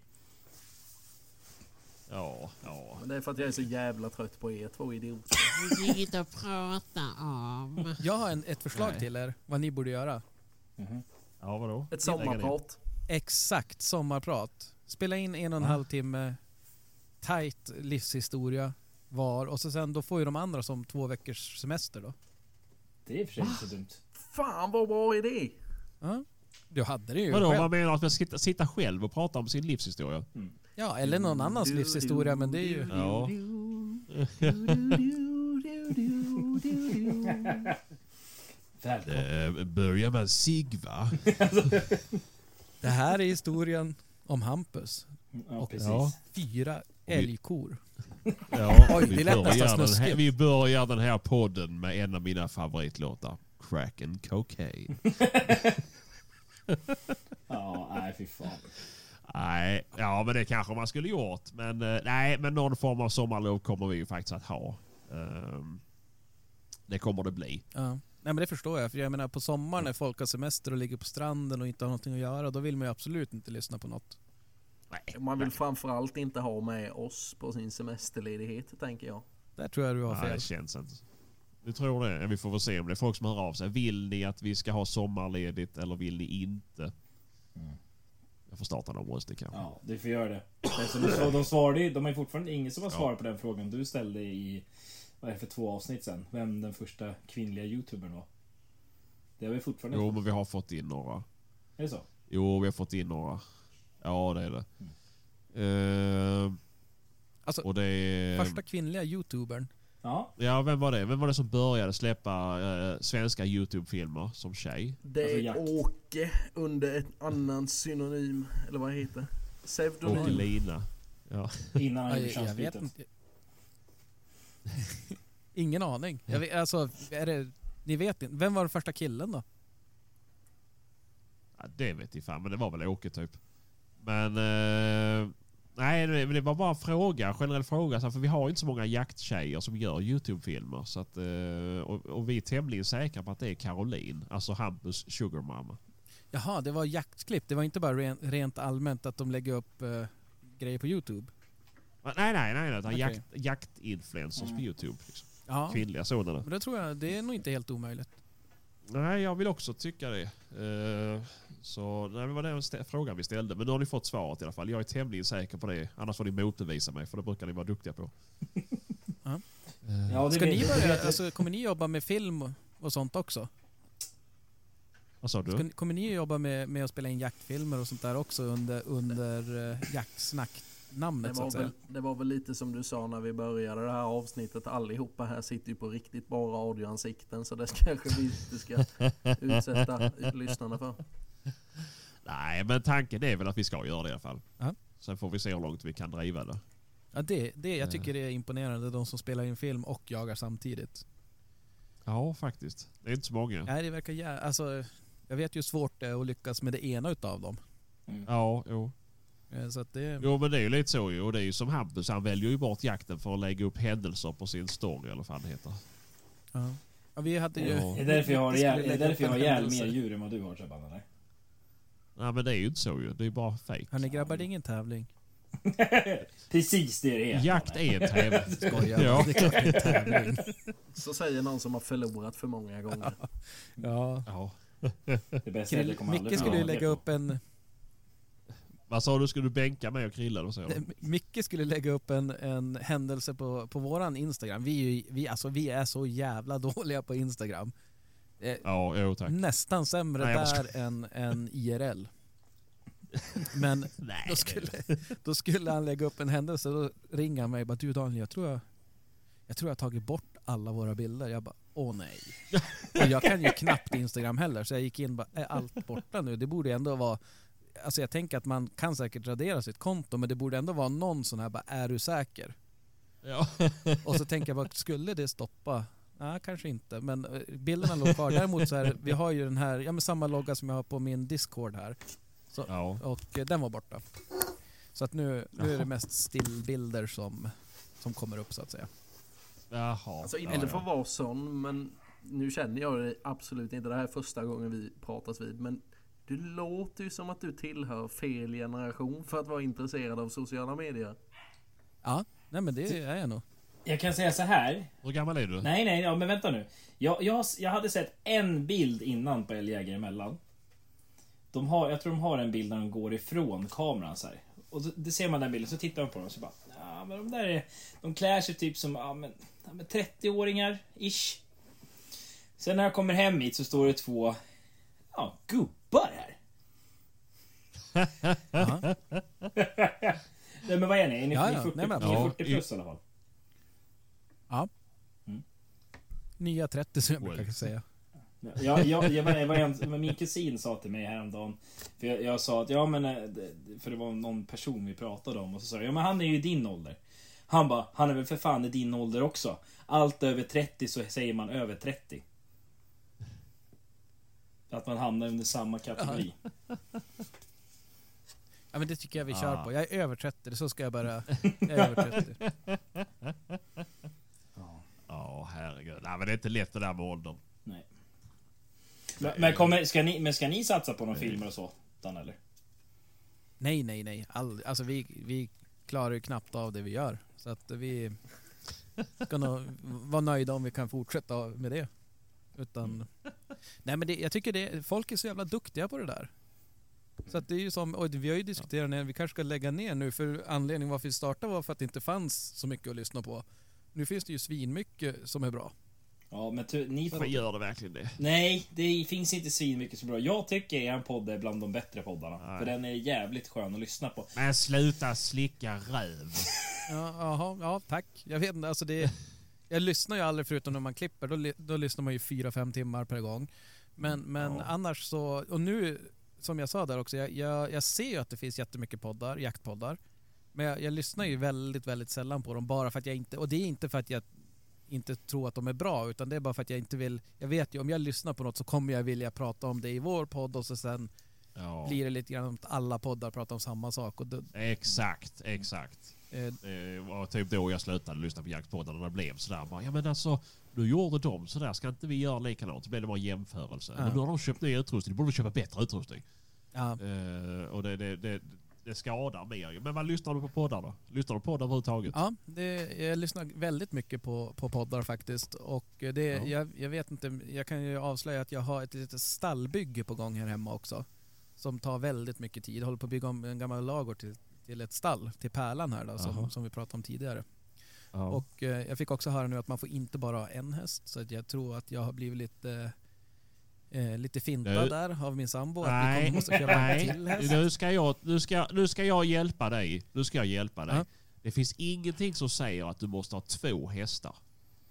Ja, ja. Men det är för att jag är så jävla trött på er två idioter. Det finns inget att prata om. Jag har en, ett förslag Nej. till er, vad ni borde göra. Mhm. Ja, vadå? Ett sommarprat. Exakt, sommarprat. Spela in en och en Va? halv timme, tight livshistoria var och så sen då får ju de andra som två veckors semester då. Det är i och för sig inte så dumt. Fan vad bra idé! Ja. Du hade det ju Vadå, själv. man menar att man ska sitta, själv och prata om sin livshistoria? Ja, eller någon annans livshistoria men det är ju... Ja. Välkommen. Eh, börja med Sigva. Det här är historien om Hampus. Ja, precis. Ja. Fyra älgkor. Ja, Oj, vi, det börjar den här, vi börjar den här podden med en av mina favoritlåtar. Crack and cocaine. Ja, nej fy fan. Nej, ja men det kanske man skulle gjort. Men eh, nej, men någon form av sommarlov kommer vi ju faktiskt att ha. Ehm, det kommer det bli. Ja. Nej men det förstår jag, för jag menar på sommaren när folk har semester och ligger på stranden och inte har någonting att göra, då vill man ju absolut inte lyssna på något. Nej, Man vill framförallt inte ha med oss på sin semesterledighet, tänker jag. Där tror jag du har nej, fel. det känns inte. Du tror det? Vi får väl se om det är folk som hör av sig. Vill ni att vi ska ha sommarledigt eller vill ni inte? Mm. Jag får starta en omröstning kanske. Ja, du får göra det. Eftersom de, de svarade de har ju fortfarande ingen som har Ja. svarat på den frågan du ställde i, vad är det för två avsnitt sen? Vem den första kvinnliga youtubern var. Det har vi fortfarande Jo, men vi har fått in några. Är det så? Jo, vi har fått in några. Ja, det är det. Ehm, Alltså, och det är... första kvinnliga youtubern. Ja. Ja, vem var det? Vem var det som började släppa eh, svenska YouTube-filmer som tjej? Det Alltså, är jakt. Åke under ett annan synonym, eller vad heter det? Pseudonym. Lina. Ja. Innan han Jag, gjorde könsbytet. inte. Ingen aning. Jag vet, alltså, är det, ni vet inte. Vem var den första killen då? ja, det vet jag fan, men det var väl Åke typ. Men... Eh, nej, det, men det var bara en fråga, generell fråga. För vi har ju inte så många jakttjejer som gör YouTube-filmer. Så att, eh, och, och vi är tämligen säkra på att det är Caroline. Alltså Hampus sugar mama. Jaha, det var jaktklipp. Det var inte bara ren, rent allmänt att de lägger upp eh, grejer på youtube. Nej, nej, nej. Utan Okej. jakt, jaktinfluencers på YouTube. Liksom. Ja, Kvinnliga sådana. men det tror jag, det är nog inte helt omöjligt. Nej, jag vill också tycka det. Eh, så det var den frågan vi ställde. Men nu har ni fått svaret i alla fall. Jag är tämligen säker på det. Annars får ni motbevisa mig, för det brukar ni vara duktiga på. Ja. Ska ni börja, alltså, kommer ni jobba med film och- sånt också? Vad sa Ska, du? ni- kommer ni jobba med, med att spela in jaktfilmer och sånt där också under, under uh, Det jaktsnack-namnet så var, att säga? väl, det var väl lite som du sa när vi började det här avsnittet. Allihopa här sitter ju på riktigt bra radioansikten. Så det kanske vi inte ska utsätta lyssnarna för. Nej, men tanken är väl att vi ska göra det i alla fall. Ja. Sen får vi se hur långt vi kan driva det. Ja, det, det, jag tycker det är imponerande, de som spelar in film och jagar samtidigt. Ja, faktiskt. Det är inte så många. Nej, det verkar jä... Alltså, jag vet ju hur svårt det är att lyckas med det ena utav dem. Mm. Ja, jo. Eh, Så att det... Jo, men det är ju lite så ju. Och det är ju som Hampus. Han väljer ju bort jakten för att lägga upp händelser på sin story eller vad fan det heter. Ja. Ja, vi hade ju... Ja. Är det därför jag har ihjäl, är det därför jag har ihjäl mer djur än vad du har Sebban eller? Nej, men det är ju inte så ju. Det är bara fake. Hörni grabbar, det är ingen tävling. Precis det det är. Jakt är en tävling. Skojar. Ja. Det är klart det är tävling. Så säger någon som har förlorat för många gånger. Ja. Ja. Det bästa är kommer aldrig Micke skulle ju lägga upp en... Vad sa du? Skulle du bänka mig och Krille? Och så? Micke skulle lägga upp en, en händelse på, på våran Instagram. Vi är, ju, vi, alltså, vi är så jävla dåliga på Instagram. Eh, Ja, jo tack. nästan sämre Nej, där än, än IRL. Men Nej, då skulle, då skulle han lägga upp en händelse då ringer han mig och bara du Daniel jag tror jag, jag tror jag har tagit bort alla våra bilder. Jag bara åh nej. Och jag kan ju knappt Instagram heller så jag gick in och bara är allt borta nu? Det borde ändå vara Alltså jag tänker att man kan säkert radera sitt konto men det borde ändå vara någon sån här bara är du säker? Ja. Och så tänker jag bara skulle det stoppa? Nej kanske inte men eh, bilderna låg kvar. Däremot så här, vi har ju den här, ja men samma logga som jag har på min discord här. ja. Och eh, den var borta. Så att nu, nu är det mest stillbilder som, som kommer upp så att säga. Jaha. Alltså ja, inte för att ja. vara sån, men nu känner jag det absolut inte. Det här är första gången vi pratas vid. Men du låter ju som att du tillhör fel generation för att vara intresserad av sociala medier. Ja, nej men det är jag nog. Jag kan säga så här. Hur gammal är du? Nej, nej, ja, men vänta nu. Jag, jag, jag hade sett en bild innan på Älgjägare emellan. De har, jag tror de har en bild när de går ifrån kameran så här. Och det, det ser man den bilden, så tittar man på dem och så bara... Ja, men de där är... De klär sig typ som ja, men, ja, men 30-åringar, ish. Sen när jag kommer hem hit så står det två... Ja, gubbar här. Nej, men vad är ni? Är ni, Ja, ni ja. 40, Nej, men ni är absolut. 40 plus i alla fall? Nya 30 som jag brukar säga. Jag, jag, jag, var, jag var en, men min kusin sa till mig häromdagen För jag, jag sa att ja men eh, För det var någon person vi pratade om och så sa jag ja men han är ju din ålder Han bara han är väl för fan i din ålder också Allt över 30 så säger man över 30 Att man hamnar under samma kategori Ja men det tycker jag vi kör Ah. på. Jag är över 30, så ska jag bara... Jag är över 30. Ja, herregud. Nej, men det är inte lätt det där med åldern. Nej Men, men, kommer, ska ni, men ska ni satsa på några filmer och så? Dan, eller? Nej, nej, nej. All, alltså vi, vi klarar ju knappt av det vi gör. Så att vi ska nog vara nöjda om vi kan fortsätta med det. Utan... Nej men det, jag tycker det, folk är så jävla duktiga på det där. Så att det är ju som, och vi har ju diskuterat det, vi kanske ska lägga ner nu för anledningen varför vi startade var för att det inte fanns så mycket att lyssna på. Nu finns det ju svinmycket som är bra. Ja men ni får gör det verkligen det? Nej, det finns inte svin mycket så bra. Jag tycker er podd är bland de bättre poddarna. Nej. För den är jävligt skön att lyssna på. Men sluta slicka röv. Ja, jaha, ja tack. Jag vet inte, alltså det... Jag lyssnar ju aldrig förutom när man klipper, då, då lyssnar man ju fyra fem timmar per gång. Men, men Ja. annars så, och nu, som jag sa där också, jag, jag, jag ser ju att det finns jättemycket poddar, jaktpoddar. Men jag, jag lyssnar ju väldigt, väldigt sällan på dem bara för att jag inte, och det är inte för att jag inte tror att de är bra utan det är bara för att jag inte vill, jag vet ju om jag lyssnar på något så kommer jag vilja prata om det i vår podd och så sen Ja. blir det lite grann att alla poddar pratar om samma sak och då, Exakt, exakt. eh, Det var typ då jag slutade lyssna på jaktpoddarna när det blev sådär. Bara, ja men alltså, nu gjorde de sådär, ska inte vi göra likadant? Så blev det bara en jämförelse. Ja. Men nu har de köpt ny utrustning, då borde de köpa bättre utrustning. ja, Eh, och det, det, det, det skadar mer. Men vad lyssnar du på poddar då? Lyssnar du på poddar överhuvudtaget? Ja, det, jag lyssnar väldigt mycket på, på poddar faktiskt. Och det, Ja. jag, jag vet inte, jag kan ju avslöja att jag har ett litet stallbygge på gång här hemma också. Som tar väldigt mycket tid. Jag håller på att bygga om en gammal lagård till, till ett stall, till Pärlan här då, som, som vi pratade om tidigare. Ja. Och eh, jag fick också höra nu att man får inte bara ha en häst. Så jag tror att jag har blivit lite, eh, lite fintad Nu- där av min sambo. Att vi Nej, måste köpa en nej. till häst. Nu ska, jag, nu, ska, nu ska jag hjälpa dig. Nu ska jag hjälpa dig. Ja. Det finns ingenting som säger att du måste ha två hästar.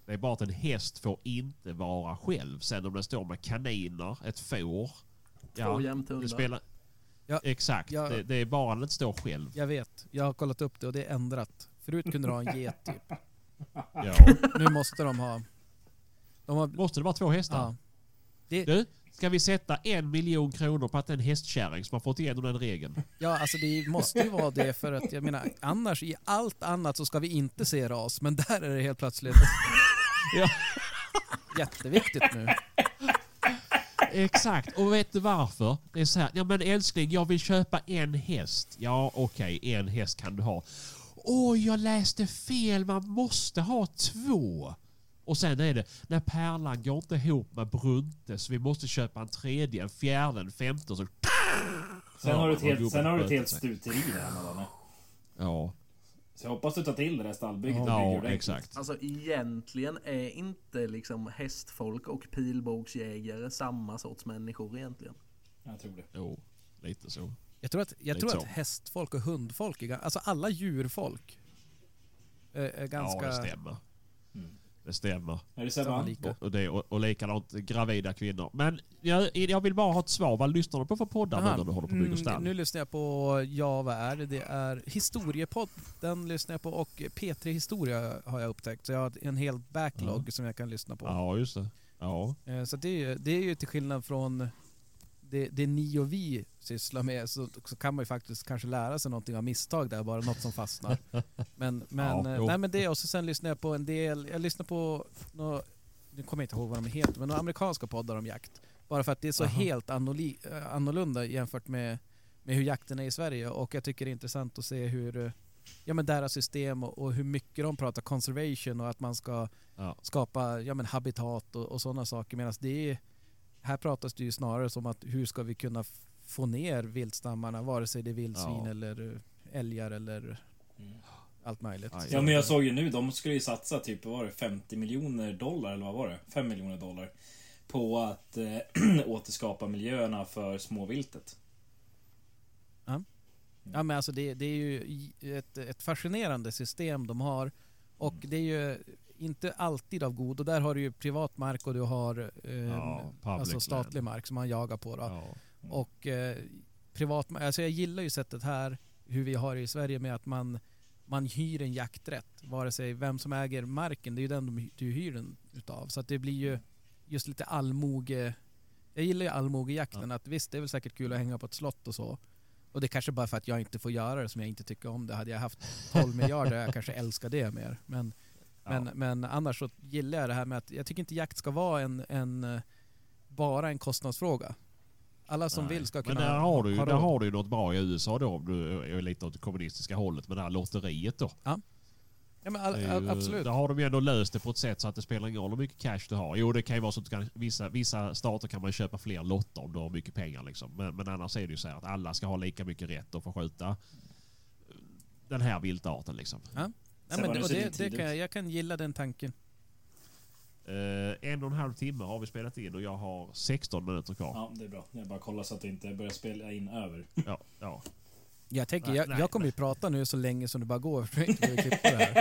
Det är bara att en häst får inte vara själv. Sen om den står med kaniner, ett får. Två det jämthundar. spelar... Ja, Exakt. ja. Det, det är bara att den inte står själv. Jag vet, jag har kollat upp det och det är ändrat. Förut kunde du ha en get typ. Ja. Nu måste de ha... De har... Måste det vara två hästar? Ja. Det, Du, ska vi sätta en miljon kronor på att det är en hästkärring som har fått igenom den regeln? ja, alltså det måste ju vara det för att jag menar annars i allt annat så ska vi inte se ras men där är det helt plötsligt Ja. jätteviktigt nu. Exakt, och vet du varför? Det är så här, ja men älskling jag vill köpa en häst. Ja okej, en häst kan du ha. Åh, jag läste fel, man måste ha två. Och sen är det, när Pärlan går inte ihop med Brunte så vi måste köpa en tredje, en fjärde, en femte och så... Sen har du ett Ja, helt, sen har du ett helt stuteri där hemma. Ja, Så jag hoppas du tar till det där stallbygget ja ordentligt. exakt. Alltså egentligen är inte liksom hästfolk och pilbågsjägare samma sorts människor egentligen. Jag tror det. Jo, lite så. Jag tror att, jag Lite tror så. att hästfolk och hundfolk, är, alltså alla djurfolk, är, är ganska... Ja, det stämmer. Mm. Det stämmer. Är det lika. Och, och, det, och, och likadant gravida kvinnor. Men jag, jag vill bara ha ett svar. Vad lyssnar du på för poddar nu Aha, när du håller på att bygga mm, stall? Nu lyssnar jag på, ja vad är det? Det är Historiepodd, den lyssnar jag på och P3 Historia har jag upptäckt. Så jag har en hel backlog som jag kan lyssna på. Ja, just det. Ja. Eh, Så det är, ju, det är ju till skillnad från det, det ni och vi sysslar med så, så kan man ju faktiskt kanske lära sig någonting av misstag där, bara något som fastnar. Men, men, Ja, nej, men det och så sen lyssnar jag på en del, jag lyssnar på, nå, nu kommer jag inte ihåg vad de heter, men några amerikanska poddar om jakt. Bara för att det är så Aha. helt eh, annorlunda jämfört med, med hur jakten är i Sverige och jag tycker det är intressant att se hur eh, Ja men deras system och, och hur mycket de pratar conservation och att man ska Ja. skapa ja, men habitat och, och sådana saker. Medan det är, här pratas det ju snarare som att hur ska vi kunna få ner viltstammarna, vare sig det är vildsvin Ja. eller eh, älgar eller Mm. allt möjligt. Ja men jag såg ju nu, de skulle ju satsa typ, vad var det, 50 miljoner dollar eller vad var det? 5 miljoner dollar. På att eh, återskapa miljöerna för småviltet. Ja men alltså det, det är ju ett, ett fascinerande system de har och det är ju inte alltid av god och där har du ju privat mark och du har eh, Ja, alltså statlig land. mark som man jagar på. Då. Ja. Och eh, privat, alltså jag gillar ju sättet här, hur vi har det i Sverige med att man, man hyr en jakträtt. Vare sig vem som äger marken, det är ju den de- du hyr den utav. Så att det blir ju just lite allmoge... Jag gillar ju allmogejakten, att visst det är väl säkert kul att hänga på ett slott och så. Och det är kanske bara för att jag inte får göra det som jag inte tycker om det. Hade jag haft 12 miljarder jag kanske älskar det mer. Men, men, Ja. men annars så gillar jag det här med att jag tycker inte jakt ska vara en, en eh, bara en kostnadsfråga. Alla som Nej. vill ska Men kunna där har, du, ha där har du ju något bra i USA då, om du är lite åt det kommunistiska hållet. Men det här lotteriet då. Ja, men all, all, absolut. Där har de ju ändå löst det på ett sätt så att det spelar ingen roll hur mycket cash du har. Jo, det kan ju vara så att kan, vissa, vissa stater kan man köpa fler lotter om du har mycket pengar. Liksom. Men, men annars är det ju så här att alla ska ha lika mycket rätt att få skjuta den här viltarten. Liksom. Ja, Sen men, det det, det kan, jag, jag kan gilla den tanken. Eh, en och en halv timme har vi spelat in och jag har 16 minuter kvar. Ja, det är bra. Jag bara kollar så att det inte börjar spela in över. Ja, ja. Jag tänker, Nej, jag, nej, jag kommer ju prata nu så länge som det bara går. För jag inte behöver klippa det här.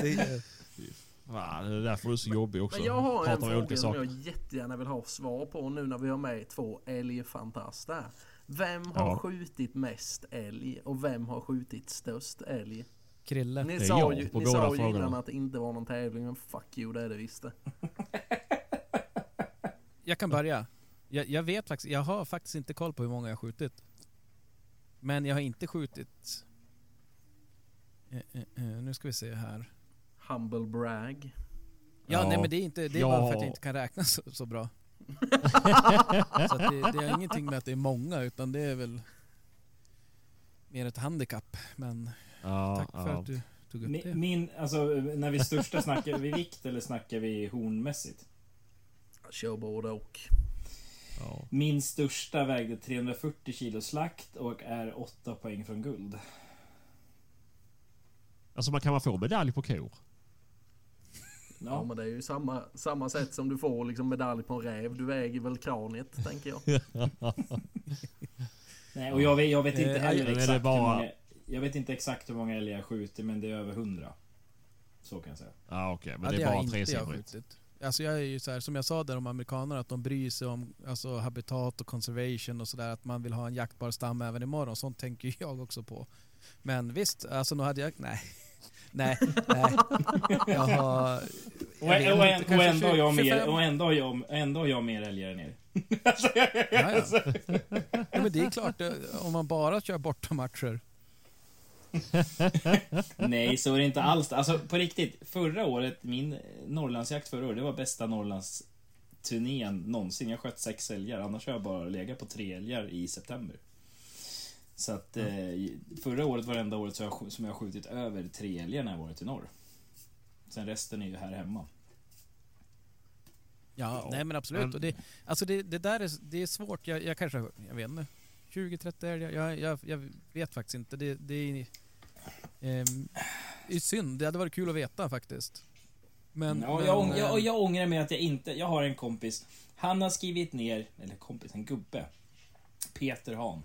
Det är- Va, det är därför du är så jobbig också. Men jag har en Pratar olika fråga som jag jättegärna vill ha svar på nu när vi har med två älgfantaster. Vem har Ja. skjutit mest älg och vem har skjutit störst älg? Krille. Ni sa ju, på ni båda sa ju innan att det inte var någon tävling, men fuck you, det är det visst det. Jag kan börja. Jag, jag vet faktiskt, jag har faktiskt inte koll på hur många jag har skjutit. Men jag har inte skjutit... Eh, eh, eh, nu ska vi se här. Humble brag. Ja, Ja. nej men det är, inte, det är Ja. bara för att jag inte kan räkna så, så bra. så att det, det har ingenting med att det är många utan det är väl mer ett handikapp. Men Ja, tack för ja. att du tog upp Min, det. min, alltså när vi största, snackar vi vikt eller snackar vi hornmässigt? Jag kör både och. Ja. Min största vägde 340 kilo slakt och är 8 poäng från guld. Alltså man kan man få medalj på kor? Ja. Ja, men det är ju samma, samma sätt som du får liksom medalj på en räv. Du väger väl kraniet, tänker jag. Nej, och jag vet, jag vet inte Eh, heller exakt bara- hur många... Jag vet inte exakt hur många älgar jag skjuter men det är över 100. Så kan jag säga. Ja okej, men Ja, det är bara tresiffrigt. skjutit. Alltså jag är ju så här, som jag sa där om amerikanerna, att de bryr sig om alltså, habitat och conservation och sådär. Att man vill ha en jaktbar stam även imorgon. Sånt tänker jag också på. Men visst, alltså nu hade jag... Nej. Nej, nej. Jag har... Och, jag ändå har jag 25. mer, och ändå har jag, ändå har jag mer älgar än er. Ja, ja. ja, men det är klart, det- om man bara kör bortamatcher. Nej, så är det inte alls. Alltså på riktigt, förra året, min Norrlandsjakt förra året, det var bästa Norrlandsturnén någonsin. Jag sköt sex älgar, annars har jag bara legat på tre älgar i september. Så att eh, förra året var det enda året som jag, som jag skjutit över tre älgar när jag varit i norr. Sen resten är ju här hemma. Ja, Ja, nej men absolut. men- och det, alltså det, det där är, det är svårt. Jag, jag kanske, jag vet inte. 20-30 älgar? Jag, jag, jag vet faktiskt inte. Det, det är... ehm, det är synd. Det hade varit kul att veta faktiskt. Men... ja, men, jag, ång- jag, eh, och jag ångrar mig att jag inte... Jag har en kompis. Han har skrivit ner... Eller kompis, en gubbe. Peter Hahn.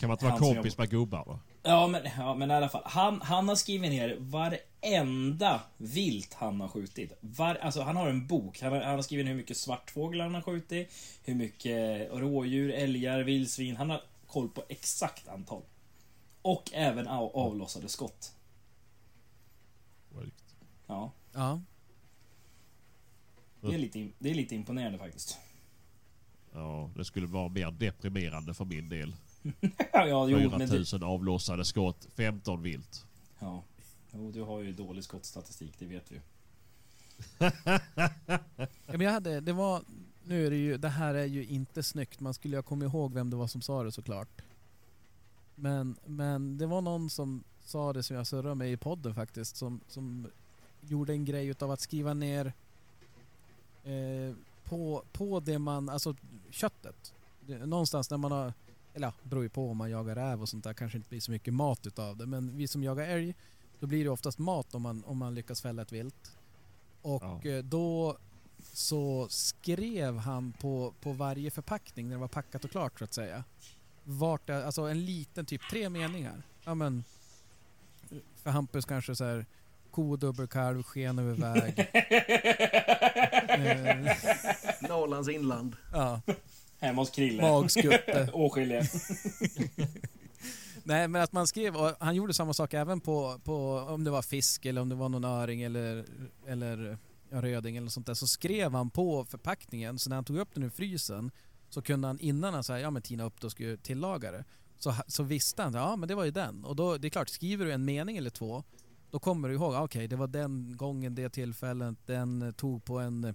Kan man inte vara kompis med gubbar då? Ja men, ja, men i alla fall. Han, han har skrivit ner varenda vilt han har skjutit. Var, alltså, han har en bok. Han har, han har skrivit hur mycket svartfåglar han har skjutit. Hur mycket rådjur, älgar, vildsvin. Han har koll på exakt antal. Och även av, avlossade skott. Sjukt. Ja, Ja. det är lite, det är lite imponerande faktiskt. Ja, det skulle vara mer deprimerande för min del. Ja, jo, men du, 4000 avlossade skott, 15 vilt. ja. Jo, du har ju dålig skottstatistik, det vet vi ju. Ja, men jag hade, det var... Nu är det ju, det här är ju inte snyggt. Man skulle ju ha kommit ihåg vem det var som sa det såklart. Men, men det var någon som sa det som jag surrade med i podden faktiskt. Som, som gjorde en grej utav att skriva ner eh, på, på det man, alltså köttet. Det, någonstans när man har, eller ja, beror ju på om man jagar räv och sånt där kanske inte blir så mycket mat utav det. Men vi som jagar älg, då blir det oftast mat om man, om man lyckas fälla ett vilt. Och Ja. eh, då så skrev han på, på varje förpackning när det var packat och klart så att säga. Vart det, alltså en liten typ tre meningar. Ja men för Hampus kanske så här ko, dubbelkalv, sken över väg. Norrlands inland. ja, Hemma hos Krille. magskutte. Åskilje. Nej men att man skrev, och han gjorde samma sak även på, på om det var fisk eller om det var någon öring eller, eller ja, röding eller sånt där. Så skrev han på förpackningen, så när han tog upp den ur frysen så kunde han innan han sa ja men tina upp det och skulle tillaga det. Så, så visste han, ja men det var ju den. Och då, det är klart, skriver du en mening eller två då kommer du ihåg, ah, okej okay, det var den gången, det tillfället, den tog på en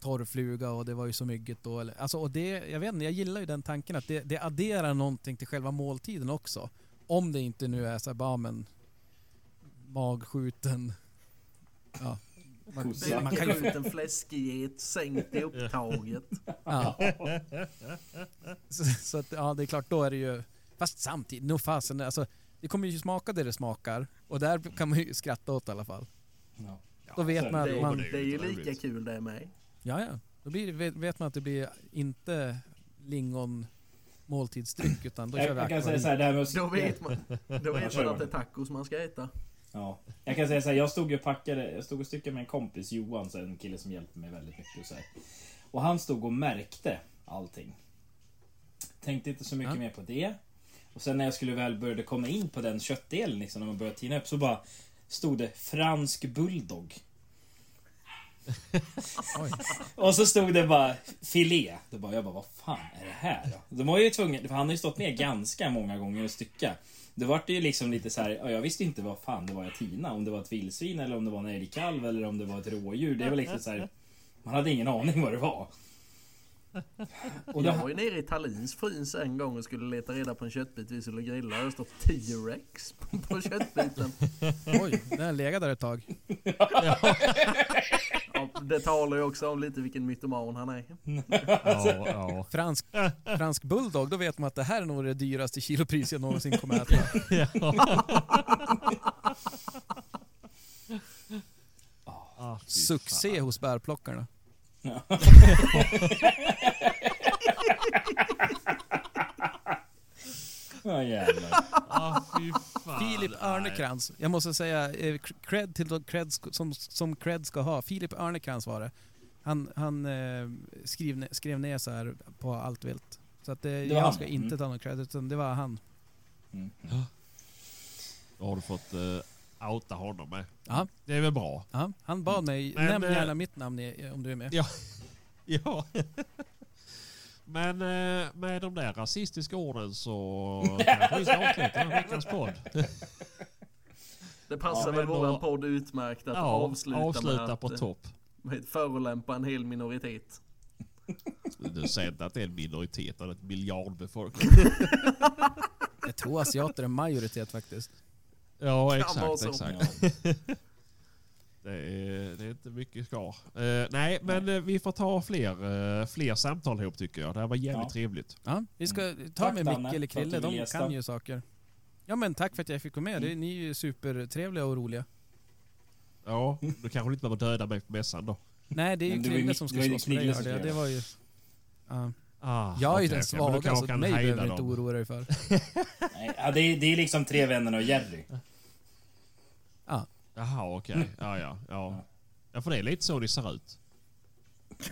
torrfluga och det var ju så mycket då. Eller, alltså, och det, jag vet inte, jag gillar ju den tanken att det, det adderar någonting till själva måltiden också. Om det inte nu är så här, bara men magskjuten. Ja. Man, man kan ju... Skjut en fläskget sänkt i upptaget. Ja. Så, så att, ja, det är klart, då är det ju... Fast samtidigt, nog fasen, alltså, det kommer ju smaka det det smakar. Och där kan man ju skratta åt i alla fall. Ja. Då vet man Det, man... det är ju lika kul det med. Ja, ja. Då blir, vet, vet man att det blir inte lingon måltidsdryck utan då kör vi jag kan säga så här, det här med att- Då vet man, då vet man att det är tacos man ska äta. Ja. Jag kan säga så här, jag stod och packade, jag stod och styckade med en kompis, Johan, så en kille som hjälpte mig väldigt mycket. Och, så här. och han stod och märkte allting. Tänkte inte så mycket Ja. mer på det. Och sen när jag skulle väl började komma in på den köttdelen, liksom, när man började tina upp, så bara stod det fransk bulldog. Och så stod det bara filé. Då bara, jag bara, vad fan är det här då? De var ju tvungna, för han har ju stått med ganska många gånger och stycka. Det vart ju liksom lite så här, ja, jag visste inte vad fan det var jag tina. Om det var ett vildsvin eller om det var en älgkalv eller om det var ett rådjur. Det var liksom så här, man hade ingen aning vad det var. Och Jag var ju nere i Tallins frys en gång och skulle leta reda på en köttbit vi skulle grilla. Och det står T-Rex på- på köttbiten. Oj, den har legat där ett tag. Ja, det talar ju också om lite vilken mytoman han är. Ja, ja. Fransk, fransk bulldog, då vet man att det här är nog det dyraste kilopris jag någonsin kommer att äta. Fy Succé fan. hos bärplockarna. ja jävlar. Ah, fy fan. Filip Örnekrans. Jag måste säga eh, cred till de cred sk- som, som cred ska ha. Filip Örnekrans var det. Han, han eh, skrev, ne- skrev ner så här på allt vilt. Så att eh, var jag han, ska mm. inte ta någon cred, utan det var han. Mm. Då har du fått uh, outa honom med. Ja. Det är väl bra? Ja, han bad mig, Men, nämn eh, gärna mitt namn om du är med. Ja. Ja. Men eh, med de där rasistiska orden så kanske vi ska avsluta veckans podd. Det passar Ja, väl våran podd utmärkt att Ja, avsluta, avsluta med att på eh, topp. med att förolämpa en hel minoritet. Du säger inte att det är en minoritet av ett miljardbefolkning. Jag tror asiater är majoritet faktiskt. Ja, exakt, exakt. Det är, det är inte mycket kvar. Eh, nej, men eh, vi får ta fler, eh, fler samtal ihop tycker jag. Det här var jävligt Ja. trevligt. Ja, vi ska ta Tack, med Micke eller Krille, de gästa. kan ju saker. Ja men tack för att jag fick vara med. Det, Mm. ni är ju supertrevliga och roliga. Ja, du kanske inte behöver döda mig på mässan då. Nej, det är ju det ju Krille som det ska ju slåss med dig. Skulle Det var ju... Ja. Ah, Jag är ju okej, den svaga kanske så mig behöver du inte oroa dig för. Nej, ja, det, är, det är liksom tre vänner och Jerry. Jaha, okej. Ja, ja, ja. Ja, för det är lite så det ser ut.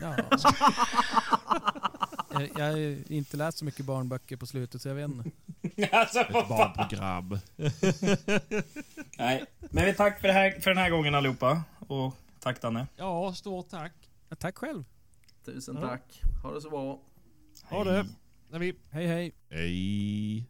Ja. jag, jag har inte läst så mycket barnböcker på slutet så jag vet inte. alltså, Ett barnprogram. Nej, men vi tack för, det här, för den här gången allihopa. Och tack Danne. Ja, stort tack. Ja, tack själv. Tusen Ja. tack. Ha det så bra. Ha det. Hej hej. Hej.